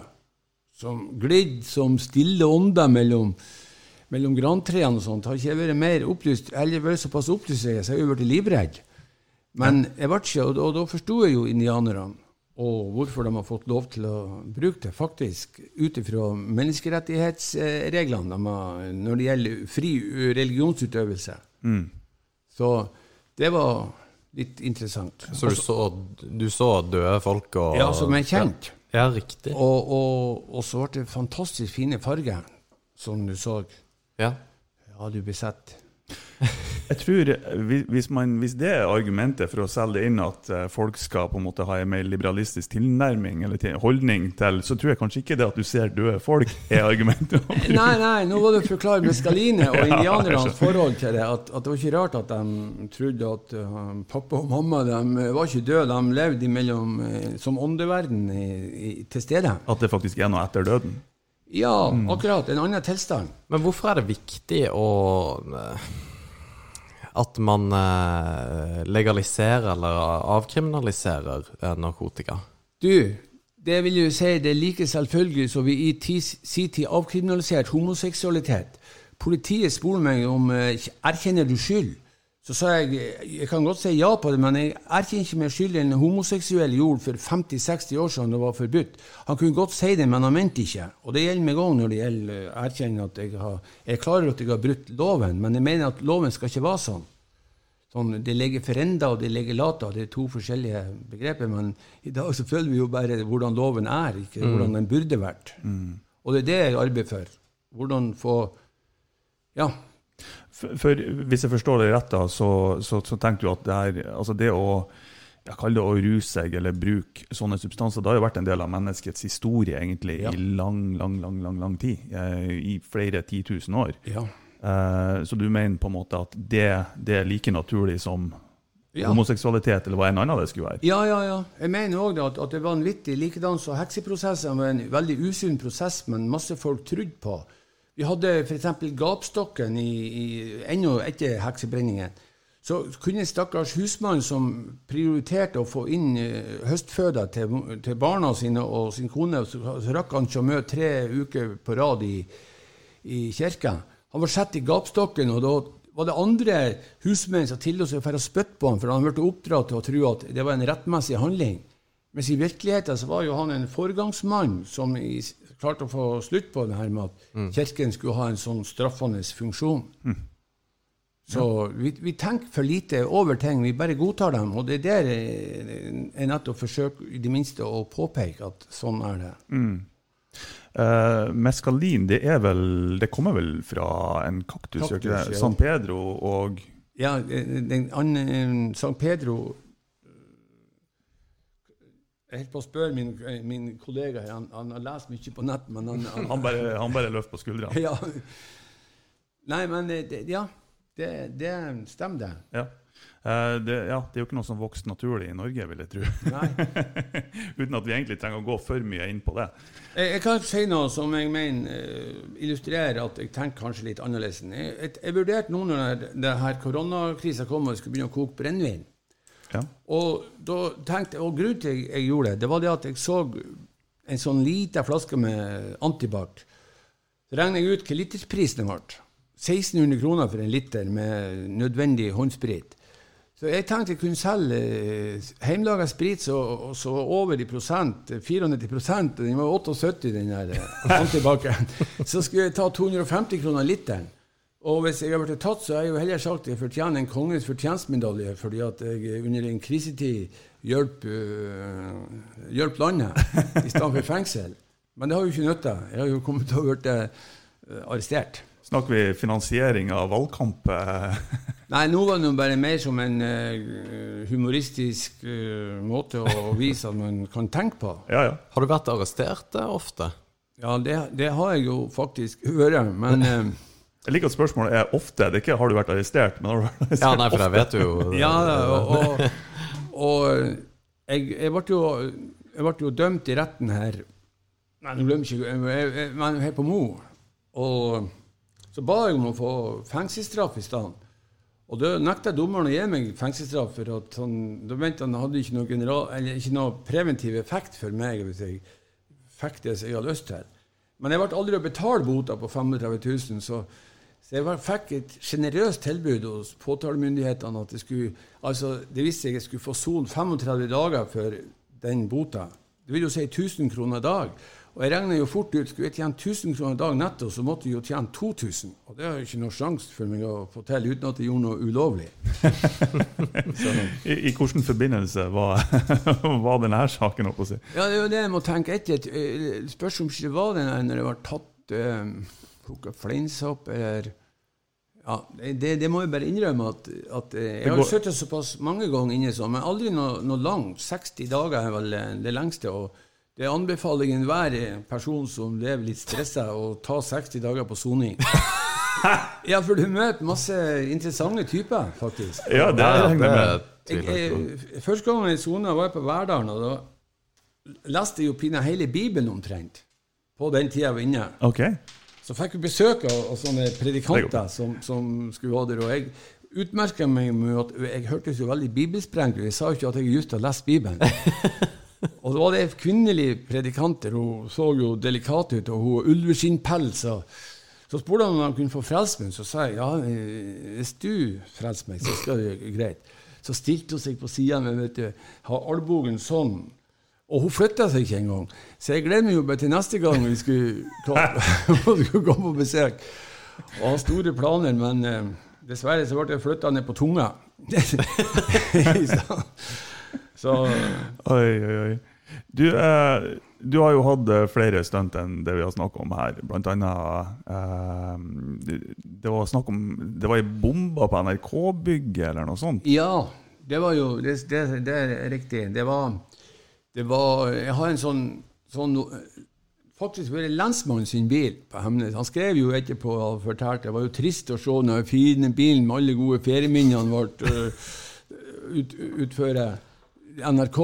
Som glidd som stille ånder mellom, mellom grantrærne og sånt. Har ikke jeg vært mer opplyst, eller vært såpass opplyst, så jeg har blitt livredd. Men jeg ble ikke, og da, da forsto jeg jo indianerne. Og hvorfor de har fått lov til å bruke det, faktisk, ut ifra menneskerettighetsreglene de har, når det gjelder fri religionsutøvelse. Så det var litt interessant. Så du så, du så døde folk og Ja, som er kjent. Ja, riktig. Og, og, og så ble det fantastisk fine farger. som du så. Ja. Ja, du blir sett. Jeg tror eh, hvis- man, hvis det er argumentet for å selge inn at eh, folk skal på en måte ha en mer liberalistisk tilnærming eller til, holdning til, så tror jeg kanskje ikke det at du ser døde folk, er argumentet. Nei, nei, nå var å forklare Mescaline og indianernes forhold til det. At, at det var ikke rart at de trodde at uh, pappa og mamma de var ikke døde, de levde imellom uh, som åndeverden i, i, til stede. At det faktisk er noe etter døden. Ja, akkurat. En annen tilstand. Men hvorfor er det viktig å eh, At man eh, legaliserer eller avkriminaliserer eh, narkotika? Du, det vil jo si det er like selvfølgelig som vi i sin tid avkriminaliserte homoseksualitet. Politiet spurte meg om erkjenner du skyld. Så sa jeg jeg kan godt si ja på det, men jeg erkjenner ikke mer skyldig enn en homoseksuell gjorde for 50-60 år siden det var forbudt. Han kunne godt si det, men han mente ikke. Og det gjelder meg òg når det gjelder å erkjenne at jeg har Jeg er klar over at jeg har brutt loven, men jeg mener at loven skal ikke være sånn. Sånn, det ligger forenda og det ligger lata, det er to forskjellige begreper. Men i dag så føler vi jo bare hvordan loven er, ikke hvordan den burde vært. Og det er det jeg arbeider for. Hvordan få Ja. For, hvis jeg forstår deg rett, da, så, så, så tenker du at det, her, altså det å jeg kaller det å ruse seg eller bruke sånne substanser, det har jo vært en del av menneskets historie egentlig Ja. i lang, lang, lang, lang, lang tid. eh, I flere titusen år. ja. Eh, så du mener på en måte at det, det er like naturlig som Ja. homoseksualitet, eller hva enn annet det skulle være? Ja, ja, ja. Jeg mener òg at, at det er vanvittig. Likedan så hekseprosessen var en veldig usunn prosess, men masse folk trodde på. Vi hadde f.eks. gapstokken i, i, ennå etter heksebrenningen. Så kunne stakkars husmann som prioriterte å få inn eh, høstføda til, til barna sine og sin kone, så, så rakk han ikke å møte tre uker på rad i, i kirka. Han var satt i gapstokken, og da var det andre husmenn som tillot seg å spytte på ham, for han ble oppdratt til å tro at det var en rettmessig handling. Mens i virkeligheten så var jo han en foregangsmann som i, klarte å få slutt på det her med at kirken skulle ha en sånn straffende funksjon. Så vi, vi tenker for lite over ting, vi bare godtar dem. Og det er der jeg, nettopp forsøker i det minste å påpeke at sånn er det. Uh, meskalin, det er vel Det kommer vel fra en kaktus, Kaktus, ja. San Pedro og Ja, eh, den andre San Pedro Jeg holdt på å spørre min, min kollega her, han, han har lest mye på nett, men han, han, Han bare, han bare løfter på skuldrene. ja. Nei, men eh, det, ja, det, det stemmer, det. Ja. Uh, det, ja, det er jo ikke noe som vokser naturlig i Norge, vil jeg tro. Uten at vi egentlig trenger å gå for mye inn på det. Jeg, jeg kan si noe som jeg mener eh, illustrerer at jeg tenker kanskje litt annerledes. Jeg, jeg, jeg vurderte nå når det her koronakrisa kom og jeg skulle begynne å koke brennevin. Ja. Og da tenkte jeg, og grunnen til jeg, jeg gjorde det, det var det at jeg så en sånn liten flaske med Antibac. Så regner jeg ut hva litersprisen ble. 1600 kroner for en liter med nødvendig håndsprit. Så jeg tenkte jeg kunne selge eh, hjemmelaga sprit så, så over i prosent, 94 prosent, den var 78 den der antibac-en. Så skulle jeg ta 250 kroner literen. Og hvis jeg har blitt tatt, så har jeg jo heller sagt at jeg fortjener en kongens fortjenstmedalje fordi at jeg under en krisetid hjelp, uh, hjelp landet i stedet for fengsel. Men det har jo ikke nytta. Jeg har jo kommet til å bli øh, arrestert. Snakker vi finansiering av valgkamp? Nei, nå var det bare mer som en uh, humoristisk uh, måte å vise at man kan tenke på. ja, ja. Har du vært arrestert eh, ofte? Ja, det, det har jeg jo faktisk vært, men øh, Jeg liker at spørsmålet er ofte. Det er ikke 'har du vært arrestert', men har du vært arrestert Ja, nei, for jeg vet jo Ja, og, og, og jeg, jeg, ble jo, jeg ble jo dømt i retten her Nei, nå glemmer jeg ikke jeg- er Men her på Mo. Og så ba jeg om å få fengselsstraff i stedet. Og da nekta dommeren å gi meg fengselsstraff, for at han, da mente han hadde ikke noe, general, eller ikke noe preventiv effekt for meg hvis jeg fikk det jeg hadde lyst til. Men jeg ble aldri å betale bota på 35 000, så, så jeg var- fikk et sjenerøst tilbud hos påtalemyndighetene. at skulle, altså, det viste seg jeg skulle få sol 35 dager for den bota. Det vil jo si 1000 kroner dag. Og jeg regner jo fort ut skulle jeg tjene 1000 kroner dag netto, så måtte jeg jo tjene 2000. Og det har jo ikke noe sjanse for meg å få til uten at jeg gjorde noe ulovlig. I, I hvilken forbindelse var, var denne saken? på å si? ja, det er jo det jeg må tenke etter. Eh, Spørs om ikke det var den der når det var tatt eh, plukka fleinsopp eller ja, det, det, må jeg bare innrømme at, at eh, jeg har sittet såpass mange ganger inne sånn, men aldri noe, noe langt. 60 dager er vel eh, det lengste. og Det anbefaler jeg enhver person som lever litt stressa, å ta 60 dager på soning. ja, for du møter masse interessante typer, faktisk. Ja, det regner jeg med. det Jeg, første gang jeg sona, var jeg på Verdalen, og da leste jeg jo pinadø hele Bibelen omtrent. På den tida jeg var inne. Ok. Så fikk vi besøk av, av sånne predikanter som, som skulle ha der. Og jeg utmerka meg med at jeg hørtes jo veldig bibelsprengt ut. Jeg sa jo ikke at jeg just hadde lest Bibelen. og da var det kvinnelige kvinnelig predikant. Hun så jo delikat ut, og hun har ulveskinnpels. Så spurte han om han kunne få frelse meg. Så sa jeg ja, eh, hvis du frelser meg, så skal det greit. Så stilte hun seg på sida med vet du, ha albuen sånn. Og hun flytta seg ikke engang. Så jeg gleder meg jo bare til neste gang vi skulle skulle komme på besøk. Og ha store planer, men eh, dessverre så ble jeg flytta ned på tunga. så, så Oi, oi, oi. Du, eh, du har jo hatt eh, flere stunt enn det vi har snakket om her. Blant annet eh, det, det var snakk om Det var ei bombe på NRK-bygget eller noe sånt. Ja, det var jo Det, det, det er riktig. Det var, det var Jeg har en sånn, sånn Faktisk var det lensmannen sin bil på Hemnes. Han skrev jo etterpå og fortalte det var jo trist å se den fine bilen med alle gode ferieminnene ble uh, ut, utføre NRK.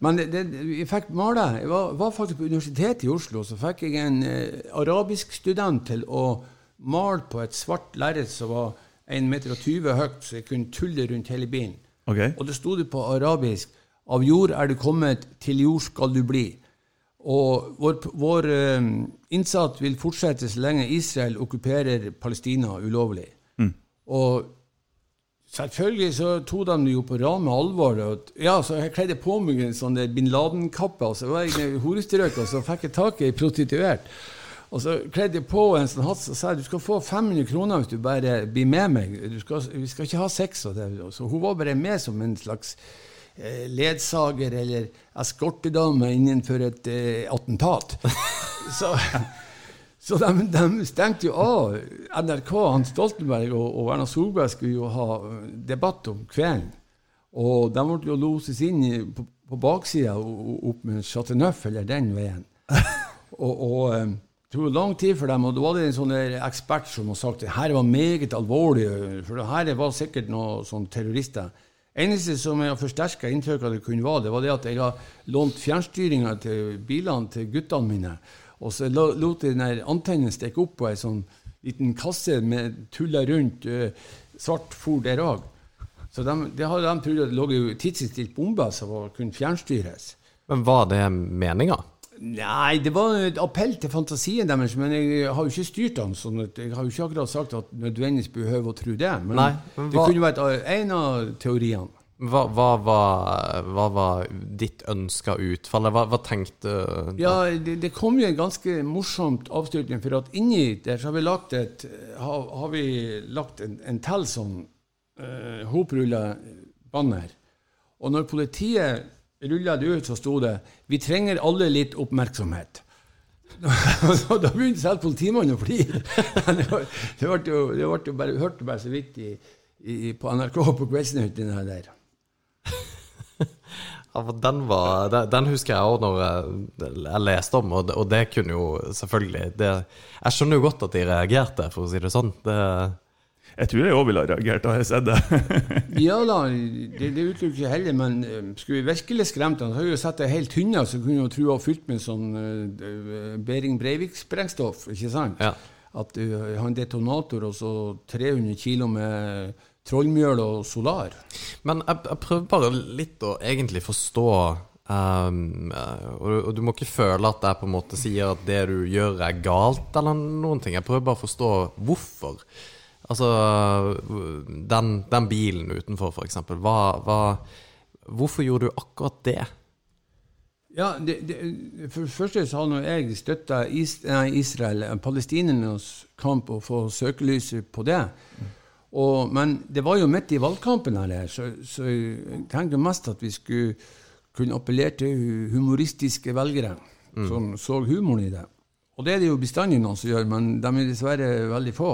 Men det, det, jeg fikk male. Jeg var, var faktisk på Universitetet i Oslo, så fikk jeg en eh, arabisk student til å male på et svart lerret som var 1,20 meter høyt, så jeg kunne tulle rundt hele bilen. Okay. Og det sto det på arabisk Av jord er du kommet, til jord skal du bli. Og vår, vår eh, innsats vil fortsette så lenge Israel okkuperer Palestina ulovlig. Og selvfølgelig så tok de det jo på rame alvor. Og, ja, så jeg kledde på meg en sånn bin Laden-kappe, og så var jeg i horestrøk, og så fikk jeg tak i ei prostituert. Og så kledde jeg på en sånn hatt og sa du skal få 500 kroner hvis du bare blir med meg. Du skal, vi skal ikke ha sex. Og det. Så hun var bare med som en slags ledsager eller eskortedame innenfor et eh, attentat. så så de, de stengte jo av NRK. Hans Stoltenberg og, og Erna Solberg skulle jo ha eh, debatt om kvelden. Og de måtte jo loses inn i, på, på baksida opp med Chateauneuf eller den veien. og, og eh, det tok lang tid for dem, og da var det en sånn ekspert som har sagt at her var meget alvorlig, for det her var sikkert noen sånn terrorister. Eneste som jeg har forsterka inntrykket av det kunne være, det var det at jeg har lånt fjernstyringa til bilene til guttene mine. Og så lo- lot jeg den antennen stikke opp på ei sånn liten kasse med tuller rundt uh, svart fôr der òg. Så de, hadde de trodd at det lå tidsinnstilt bomber som kunne fjernstyres. Men var det meninga? Nei, det var et appell til fantasien deres, men jeg har jo ikke styrt den. sånn at Jeg har jo ikke akkurat sagt at nødvendigvis behøver å tro det. Men, Nei, men det hva- kunne vært en av teoriene. Hva, hva, hva var ditt ønska utfall? Hva, tenkte Ja, det, det kom jo en ganske morsomt avslutning, for at inni der så har vi lagt et har, har vi lagt en, en til sånn uh, hoprulla banner. Og når politiet rulla det ut, så sto det 'Vi trenger alle litt oppmerksomhet'. Da begynte selv politimannen å flire. Det, ble jo, det ble jo bare, hørte bare så vidt i, i, på NRK på Kveldsnytt, den der. Ja, for den, den, den husker jeg òg når jeg, jeg leste om, og det, og det kunne jo selvfølgelig det, Jeg skjønner jo godt at de reagerte, for å si det sånn. Det, Jeg tror jeg òg ville ha reagert da jeg sett det. Ja da, det, det utelukker ikke heller, men eh, skulle vi virkelig skremt han, så hadde vi jo sett ei hel tynne som kunne jo tro var fylt med sånn uh, Behring Breivik-sprengstoff, ikke sant? Ja. At du har en detonator og så 300 kilo med trollmjøl og solar. Men jeg, jeg prøver bare litt å egentlig forstå ehm, eh, og, du- og du må ikke føle at jeg på en måte sier at det du gjør er galt, eller noen ting. Jeg prøver bare å forstå hvorfor. Altså, den, den bilen utenfor, for eksempel. Hva, hva, hvorfor gjorde du akkurat det? Ja, det, det, For det første så har jeg støtta is, Israel, eh, palestinernes kamp, og få søkelyset på det. Og, men det var jo midt i valgkampen, her, så, så jeg tenkte mest at vi skulle kunne appellere til humoristiske velgere som så humoren i det. Og det er det jo bestandig noen som gjør, men de er dessverre veldig få.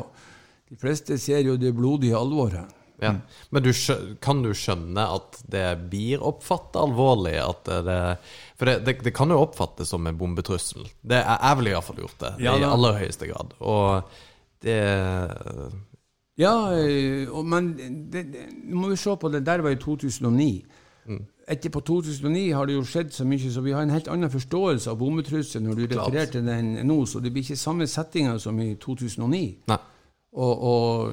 De fleste ser jo det blodige alvoret. Ja. Men du kan du skjønne at det blir oppfattet alvorlig? Det, for det, det, det kan jo oppfattes som en bombetrussel. Det er, jeg ville iallfall gjort det, Ja, i aller høyeste grad. Og det Ja, eh, men nå må vi se på det. Der var i 2009. Etterpå 2009 har det jo skjedd så mye, så vi har en helt annen forståelse av bombetrusselen når du refererer til den nå, så det blir ikke samme settinga som i 2009. Nei. Og, og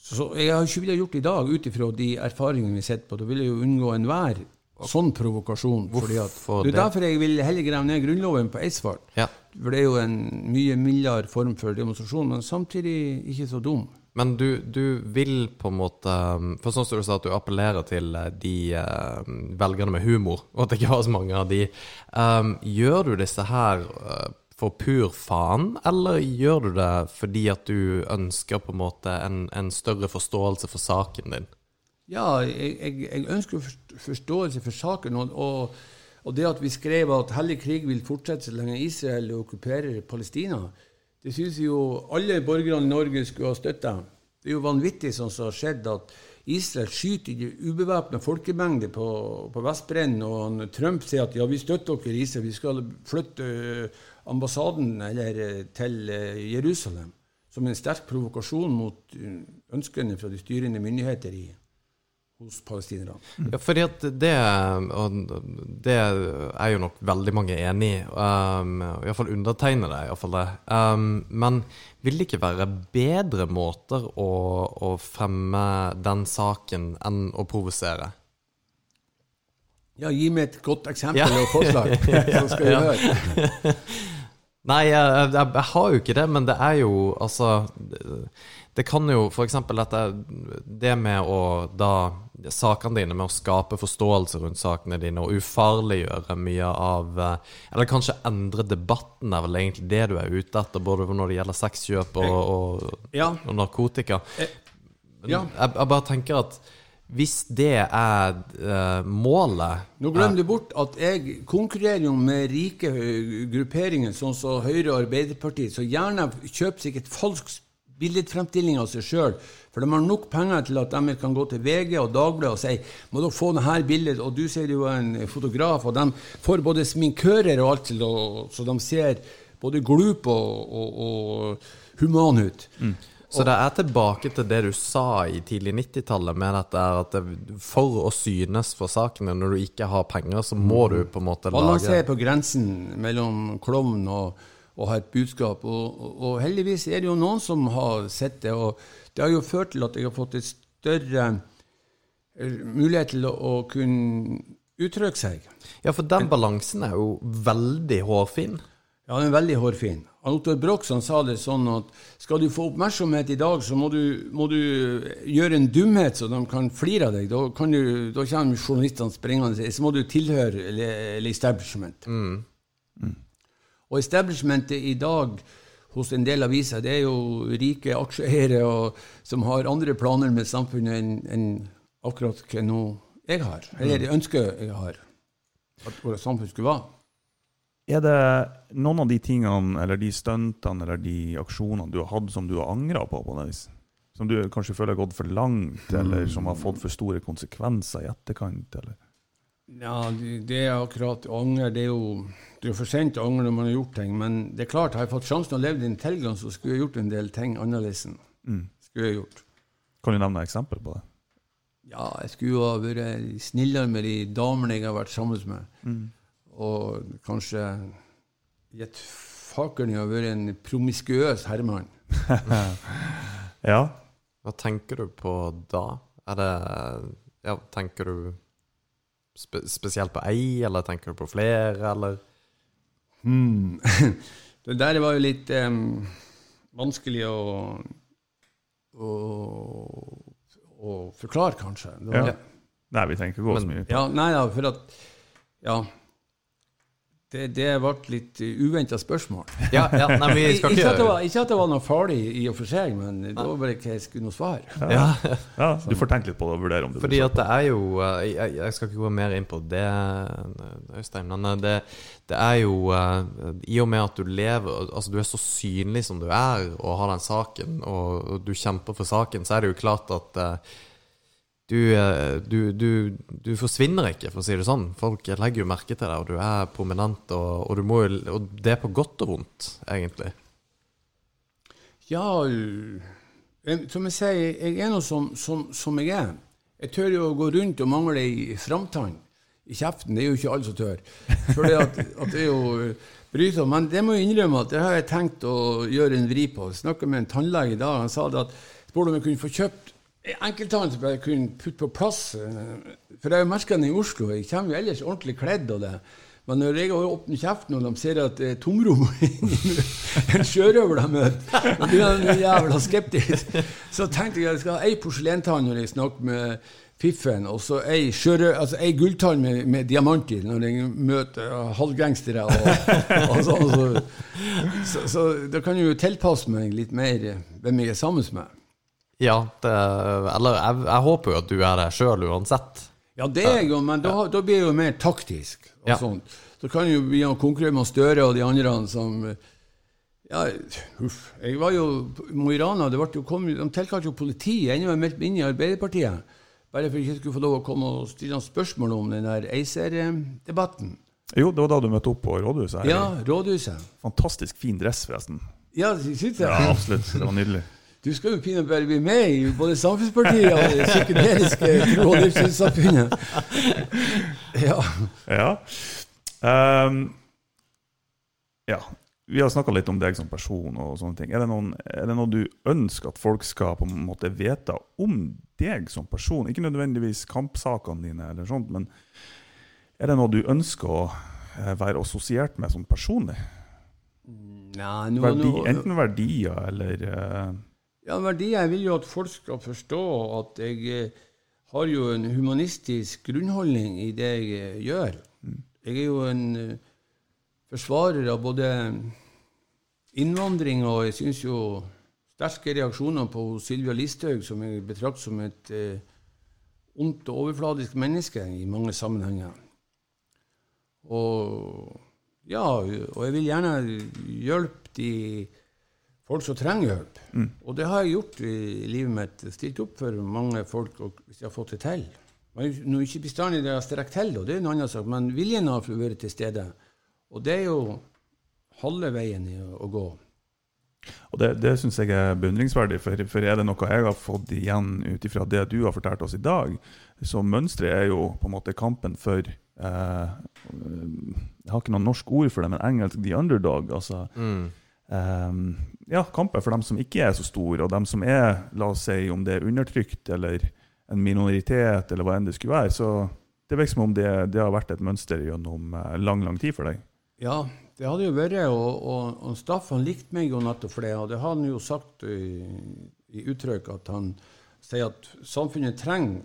så jeg har ikke villet gjort det i dag, ut ifra de erfaringene vi sitter på. Da vil jeg jo unngå enhver sånn provokasjon. fordi at, det er derfor jeg vil heller grave ned Grunnloven på Eidsvoll. Ja. For det er jo en mye mildere form for demonstrasjon, men samtidig ikke så dum. Men du, du vil på en måte For sånn som du sa at du appellerer til eh, de uh, velgerne med humor, og at det ikke var så mange av de. Um, gjør du disse her eh, for pur faen, eller gjør du det fordi at du ønsker på en måte en, en større forståelse for saken din? Ja, jeg, jeg, jeg ønsker forståelse for saken. Og, og, og det at vi skrev at hellig krig vil fortsette så lenge Israel okkuperer Palestina, det syns jo alle borgerne i Norge skulle ha støtta. Det er jo vanvittig sånn som har skjedd, at Israel skyter i ubevæpna folkemengder på, på Vestbredden, og Trump sier at ja, vi støtter dere, Israel, vi skal flytte ambassaden eller, til Jerusalem. Som en sterk provokasjon mot ønskene fra de styrende myndigheter i, hos palestinerne. Ja, fordi at det, det er jo nok veldig mange enig i. Um, Iallfall undertegnede i hvert fall det. Um, men vil det ikke være bedre måter å, å fremme den saken enn å provosere? Ja, gi meg et godt eksempel Ja. og forslag, så skal vi høre. Nei, jeg, jeg, jeg har jo ikke det, men det er jo altså Det, det kan jo f.eks. dette Det med å da Sakene dine med å skape forståelse rundt sakene dine og ufarliggjøre mye av eh, Eller kanskje endre debatten er vel egentlig det du er ute etter, både når det gjelder sexkjøp og, og, og narkotika. Ja. jeg, jeg bare tenker at hvis det er uh, målet Nå glemmer du bort at jeg konkurrerer jo med rike grupperinger, sånn som Høyre og Arbeiderpartiet, som gjerne kjøper sikkert et falskt billedfremstilling av seg sjøl. For de har nok penger til at de kan gå til VG og Dagbladet og si må dere få dette bildet, og du ser jo en fotograf, og de får både sminkører og alt til og, så de ser både glup og, og, og human ut. Så det er tilbake til det du sa i tidlig 90-tallet, med dette er at for å synes for sakene når du ikke har penger, så må du på en måte lage Balansere ser på grensen mellom klovn og, og ha et budskap. Og, og, heldigvis er det jo noen som har sett det, og det har jo ført til at jeg har fått et større eh, mulighet til å kunne uttrykke seg. Ja, for den balansen er jo veldig hårfin. Ja, den er veldig hårfin. Han Otto Brox han sa det sånn at skal du få oppmerksomhet i dag, så må du, må du gjøre en dumhet så de kan flire av deg. Da, kan du, da kommer journalistene sprengende. Så må du tilhøre eller, eller establishment. Og establishmentet i dag hos en del aviser, det er jo rike aksjeeiere som har andre planer med samfunnet enn en akkurat hva nå jeg har. Eller det ønsker jeg har at vårt samfunn skulle være. Er det noen av de tingene, eller de stuntene, eller de aksjonene du har hatt som du har angra på? på vis? Som du kanskje føler har gått for langt, eller som har fått for store konsekvenser i etterkant? eller? Ja, det er akkurat anger. Det er jo det er for sent å angre når man har gjort ting. Men det er klart, har jeg fått sjansen å i en tilgang, så skulle jeg gjort en del ting annerledes. Skulle jeg gjort. Kan du nevne et eksempel på det? Ja, jeg skulle jo ha vært snillere med de damene jeg har vært sammen med. Og kanskje gitt fakelen i å være en promiskuøs herremann. Ja. Hva tenker du på da? Er det Ja, tenker du spe, spesielt på ei, eller tenker du på flere, eller Hmm. det der var jo litt um, vanskelig å, å, å forklare, kanskje. Det var, ja. Nei, vi tenker ikke gå så mye på Ja, nei da, for at Ja. Det, det ble litt uventa spørsmål. Ja, ja, nei, vi skal Ikke at, det ikke var, ikke at det var noe farlig i og for seg, men det var bare ikke jeg skulle noe svar. ja, Ja, Du får tenke litt på det og vurdere om du Fordi at det er jo eh, Jeg, jeg skal ikke gå mer inn på det, Øystein, men eh, det, det er jo eh, I og med at du lever Altså du er så synlig som du er, og har den saken, og, og du kjemper for saken, så er det jo klart at eh, du, eh, du, du, du forsvinner ikke, for å si det sånn. Folk legger jo merke til deg, og du er prominent, og, og, må, og det er på godt og vondt, egentlig. Ja, jeg, som jeg sier, jeg er nå som, som, som jeg er. Jeg tør jo å gå rundt og mangle ei framtann i kjeften. Det er jo ikke alle som tør. For at, at det er jo brysomt. Men det må jeg innrømme at det har jeg tenkt å gjøre en vri på. Jeg snakka med en tannlege i dag. Han sa det at spurte om jeg kunne få kjøpt en enkelttann som jeg kunne putte på plass. eh, For jeg merker den i Oslo. Jeg kommer jo ellers ordentlig kledd og det. Men når jeg åpner kjeften og de ser at det er tomrom En sjørøver de møter, og blir de jævla skeptiske. Så tenkte jeg at jeg skal ha ei porselentann når jeg snakker med fiffen, og så ei, sjørø- altså ei gulltann med, med diamant i når jeg møter halvgangstere. Og, og så, og så, så, så da kan jeg jo tilpasse meg litt mer eh, hvem jeg er sammen med. Ja, det, eller jeg, jeg håper jo at du er det sjøl uansett. Ja, det er jeg jo, men da, da blir jeg jo mer taktisk. og Ja. sånt. Så kan jeg jo å konkurrere med Støre og de andre som Ja, uff. Jeg var jo i Mo i Rana, de tilkalte jo politiet. Ennå var jeg meldt meg inn i Arbeiderpartiet. Bare for jeg ikke skulle få lov å komme og stille noen spørsmål om den der ACER-debatten. Jo, det var da du møtte opp på rådhuset. her. Ja, rådhuset. Fantastisk fin dress, forresten. Ja, syns jeg. Ja, absolutt. Det var nydelig. Du skal jo pinadø bli med i både Samfunnspartiet og det psykedeliske tro- og livssynssamfunnet. Ja. Ja. Um, ja. Vi har snakka litt om deg som person og sånne ting. Er det, noen, er det noe du ønsker at folk skal på en måte vite om deg som person? Ikke nødvendigvis kampsakene dine, eller sånt, men er det noe du ønsker å eh, være assosiert med som personlig? Nei, nå, Verdi, enten verdier eller eh, Ja, verdier. Jeg vil jo at folk skal forstå at jeg eh, har jo en humanistisk grunnholdning i det jeg eh, gjør. Jeg er jo en eh, forsvarer av både innvandring og jeg syns jo sterke reaksjoner på Sylvia Listhaug, som jeg betrakter som et ondt og overfladisk menneske i mange sammenhenger. Og ja, og jeg vil gjerne hjelpe de folk som trenger hjelp. Og det har jeg gjort i livet mitt. Stilt opp for mange folk og hvis jeg har fått det til. Men er Nå ikke bestandig det jeg har strekt til, og det er en annen sak, men viljen har vært til stede. Og det er jo halve veien i å, å gå. Og det, det syns jeg er beundringsverdig, for, for er det noe jeg har fått igjen ut ifra det du har fortalt oss i dag, så mønsteret er jo på en måte kampen for eh, Jeg har ikke noe norsk ord for det, men engelsk the underdog. altså eh, ja, kamper for dem som ikke er så store, og dem som er, la oss si, om det er undertrykt eller en minoritet, eller hva enn det skulle være. Så det virker som om det, det har vært et mønster gjennom eh, lang, lang tid for deg. Ja, det hadde jo vært, og, og, og Staffan likte meg jo nettopp for det. Og det har han jo sagt i, i uttrykk, at han sier at samfunnet trenger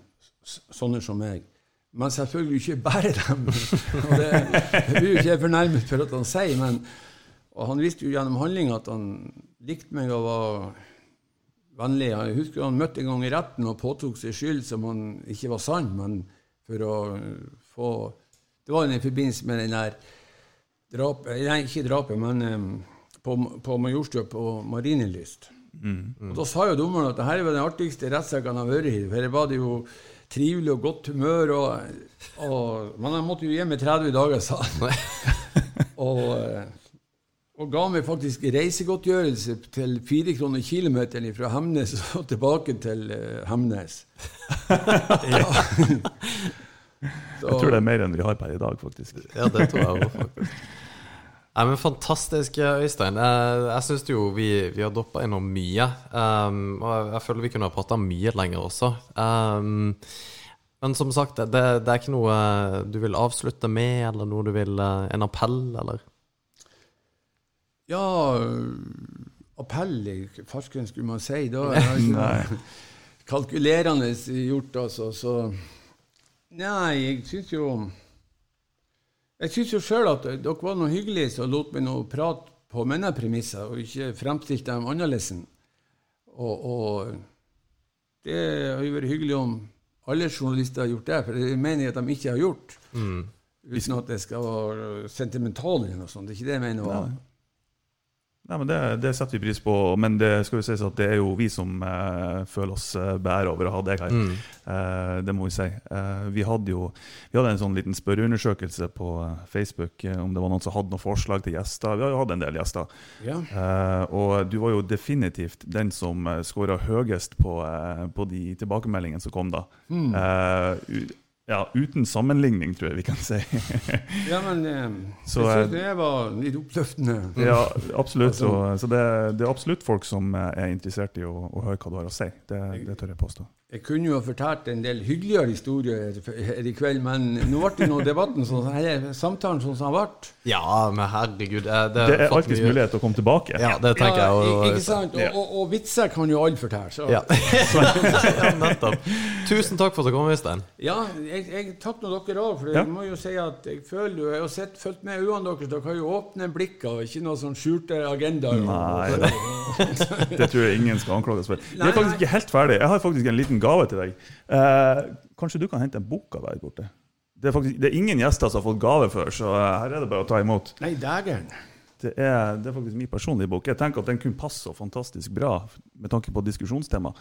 sånne som meg. Men selvfølgelig ikke bare dem. og det, det blir jo ikke jeg fornærmet for at han sier, men og han viste jo gjennom handling at han likte meg og var vennlig. Jeg husker han møtte en gang i retten og påtok seg skyld som han ikke var sann, men for å få Det var i forbindelse med den der drapet Nei, ikke drapet, men um, på, på Majorstua på Marienlyst. Og Da sa jo dommeren at dette var den artigste rettssaken han har vært i. For det var det jo trivelig og godt humør. Og, og, men han måtte jo hjem i 30 dager, sa han. og, eh, og ga meg faktisk reisegodtgjørelse til fire kroner kilometeren fra Hemnes og tilbake til eh, Hemnes. ja. Så- Jeg tror det er mer enn vi har per i dag, faktisk. Ja, det tror jeg også, faktisk. Nei, men Fantastisk, Øystein. Jeg, jeg syns jo vi, vi har droppa innom mye. Um, og jeg, jeg føler vi kunne ha prata mye lenger også. Um, men som sagt, det, det er ikke noe du vil avslutte med, eller noe du vil eh, En appell, eller? Ja øh, Appell i farsken, skulle man si. Da er noe kalkulerende gjort, altså. Så Nei, jeg syns jo Jeg syns jo sjøl at dere var noe hyggelige som lot meg nå prate på mine premisser, og ikke fremstilte dem annerledes. Og, og det har jo vært hyggelig om alle journalister har gjort det, for det mener jeg at de ikke har gjort. Uten at det skal være sentimental eller noe sånt. Det er ikke det jeg mener. var. Nei, men det, det setter vi pris på, men det skal jo sies at det er jo vi som eh, føler oss eh, over å ha deg her. Eh, det må vi si. Eh, vi hadde jo vi hadde en sånn liten spørreundersøkelse på eh, Facebook eh, om det var noen som hadde noen forslag til gjester. Vi har jo hatt en del gjester. Ja. Eh, og du var jo definitivt den som skåra høyest på, på de tilbakemeldingene som kom da. Eh, u, ja, uten sammenligning, tror jeg vi kan si. Ja, men eh, Så, jeg syns synes det var litt oppløftende. ja, absolutt. Så, så det, det er absolutt folk som eh, er interessert i å, å høre hva du har å si. Det, det tør jeg påstå. Jeg kunne jo ha fortalt en del hyggeligere historier her i kveld, men nå ble det nå debatten sånn, eller samtalen sånn som den ble. Ja, men herregud Det, Det er alltids mye- mulighet til å komme tilbake. Ja, det tenker Ja, jeg. Og, ikke sant? Og, og, og vitser kan jo alle fortelle. Så. ja. ja, nettopp. Tusen takk for at du kom, Øystein. Ja, jeg, jeg takker nå dere òg, for Ja. jeg må jo si at jeg føler jo Jeg har sett, fulgt med øynene deres. Dere har jo åpne blikk og ikke noe sånn skjulte agendaer. Nei, det, Det tror jeg ingen skal anklages for. Vi er faktisk ikke helt ferdig. Jeg har faktisk en liten gave til deg. Eh, kanskje du kan hente en bok av deg borte? Det er, faktisk, det er ingen gjester som har fått gave før, så eh, her er det bare å ta imot. Nei, dægeren. Det er, det er faktisk min personlige bok. Jeg tenker at den kunne passe så fantastisk bra med tanke på diskusjonstema.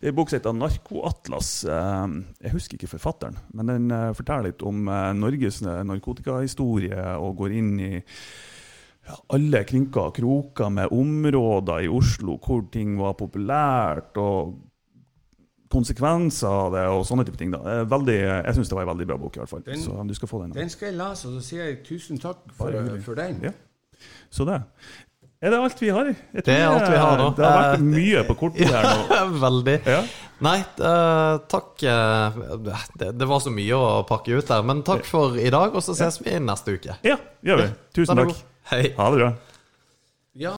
Det er en bok som heter 'Narkoatlas'. Eh, Jeg husker ikke forfatteren, men den eh, forteller litt om Norges narkotikahistorie og går inn i alle krinker og kroker med områder i Oslo hvor ting var populært, og konsekvenser av det og sånne type ting. Da. Er Veldig, jeg syns det var en veldig bra bok, i hvert fall. Den- så du skal få den. Den skal jeg lese, og så sier jeg tusen takk for, for den. Ja. Så det. Er det alt vi har? Det er alt vi har nå. Det har vært Eh, mye på kortet her nå. Veldig. Ja. Nei, eh, takk. eh, det, det var så mye å pakke ut her, men takk for i dag, og så ses vi neste uke. ja, gjør vi. Tusen takk. Hei. Ha det bra.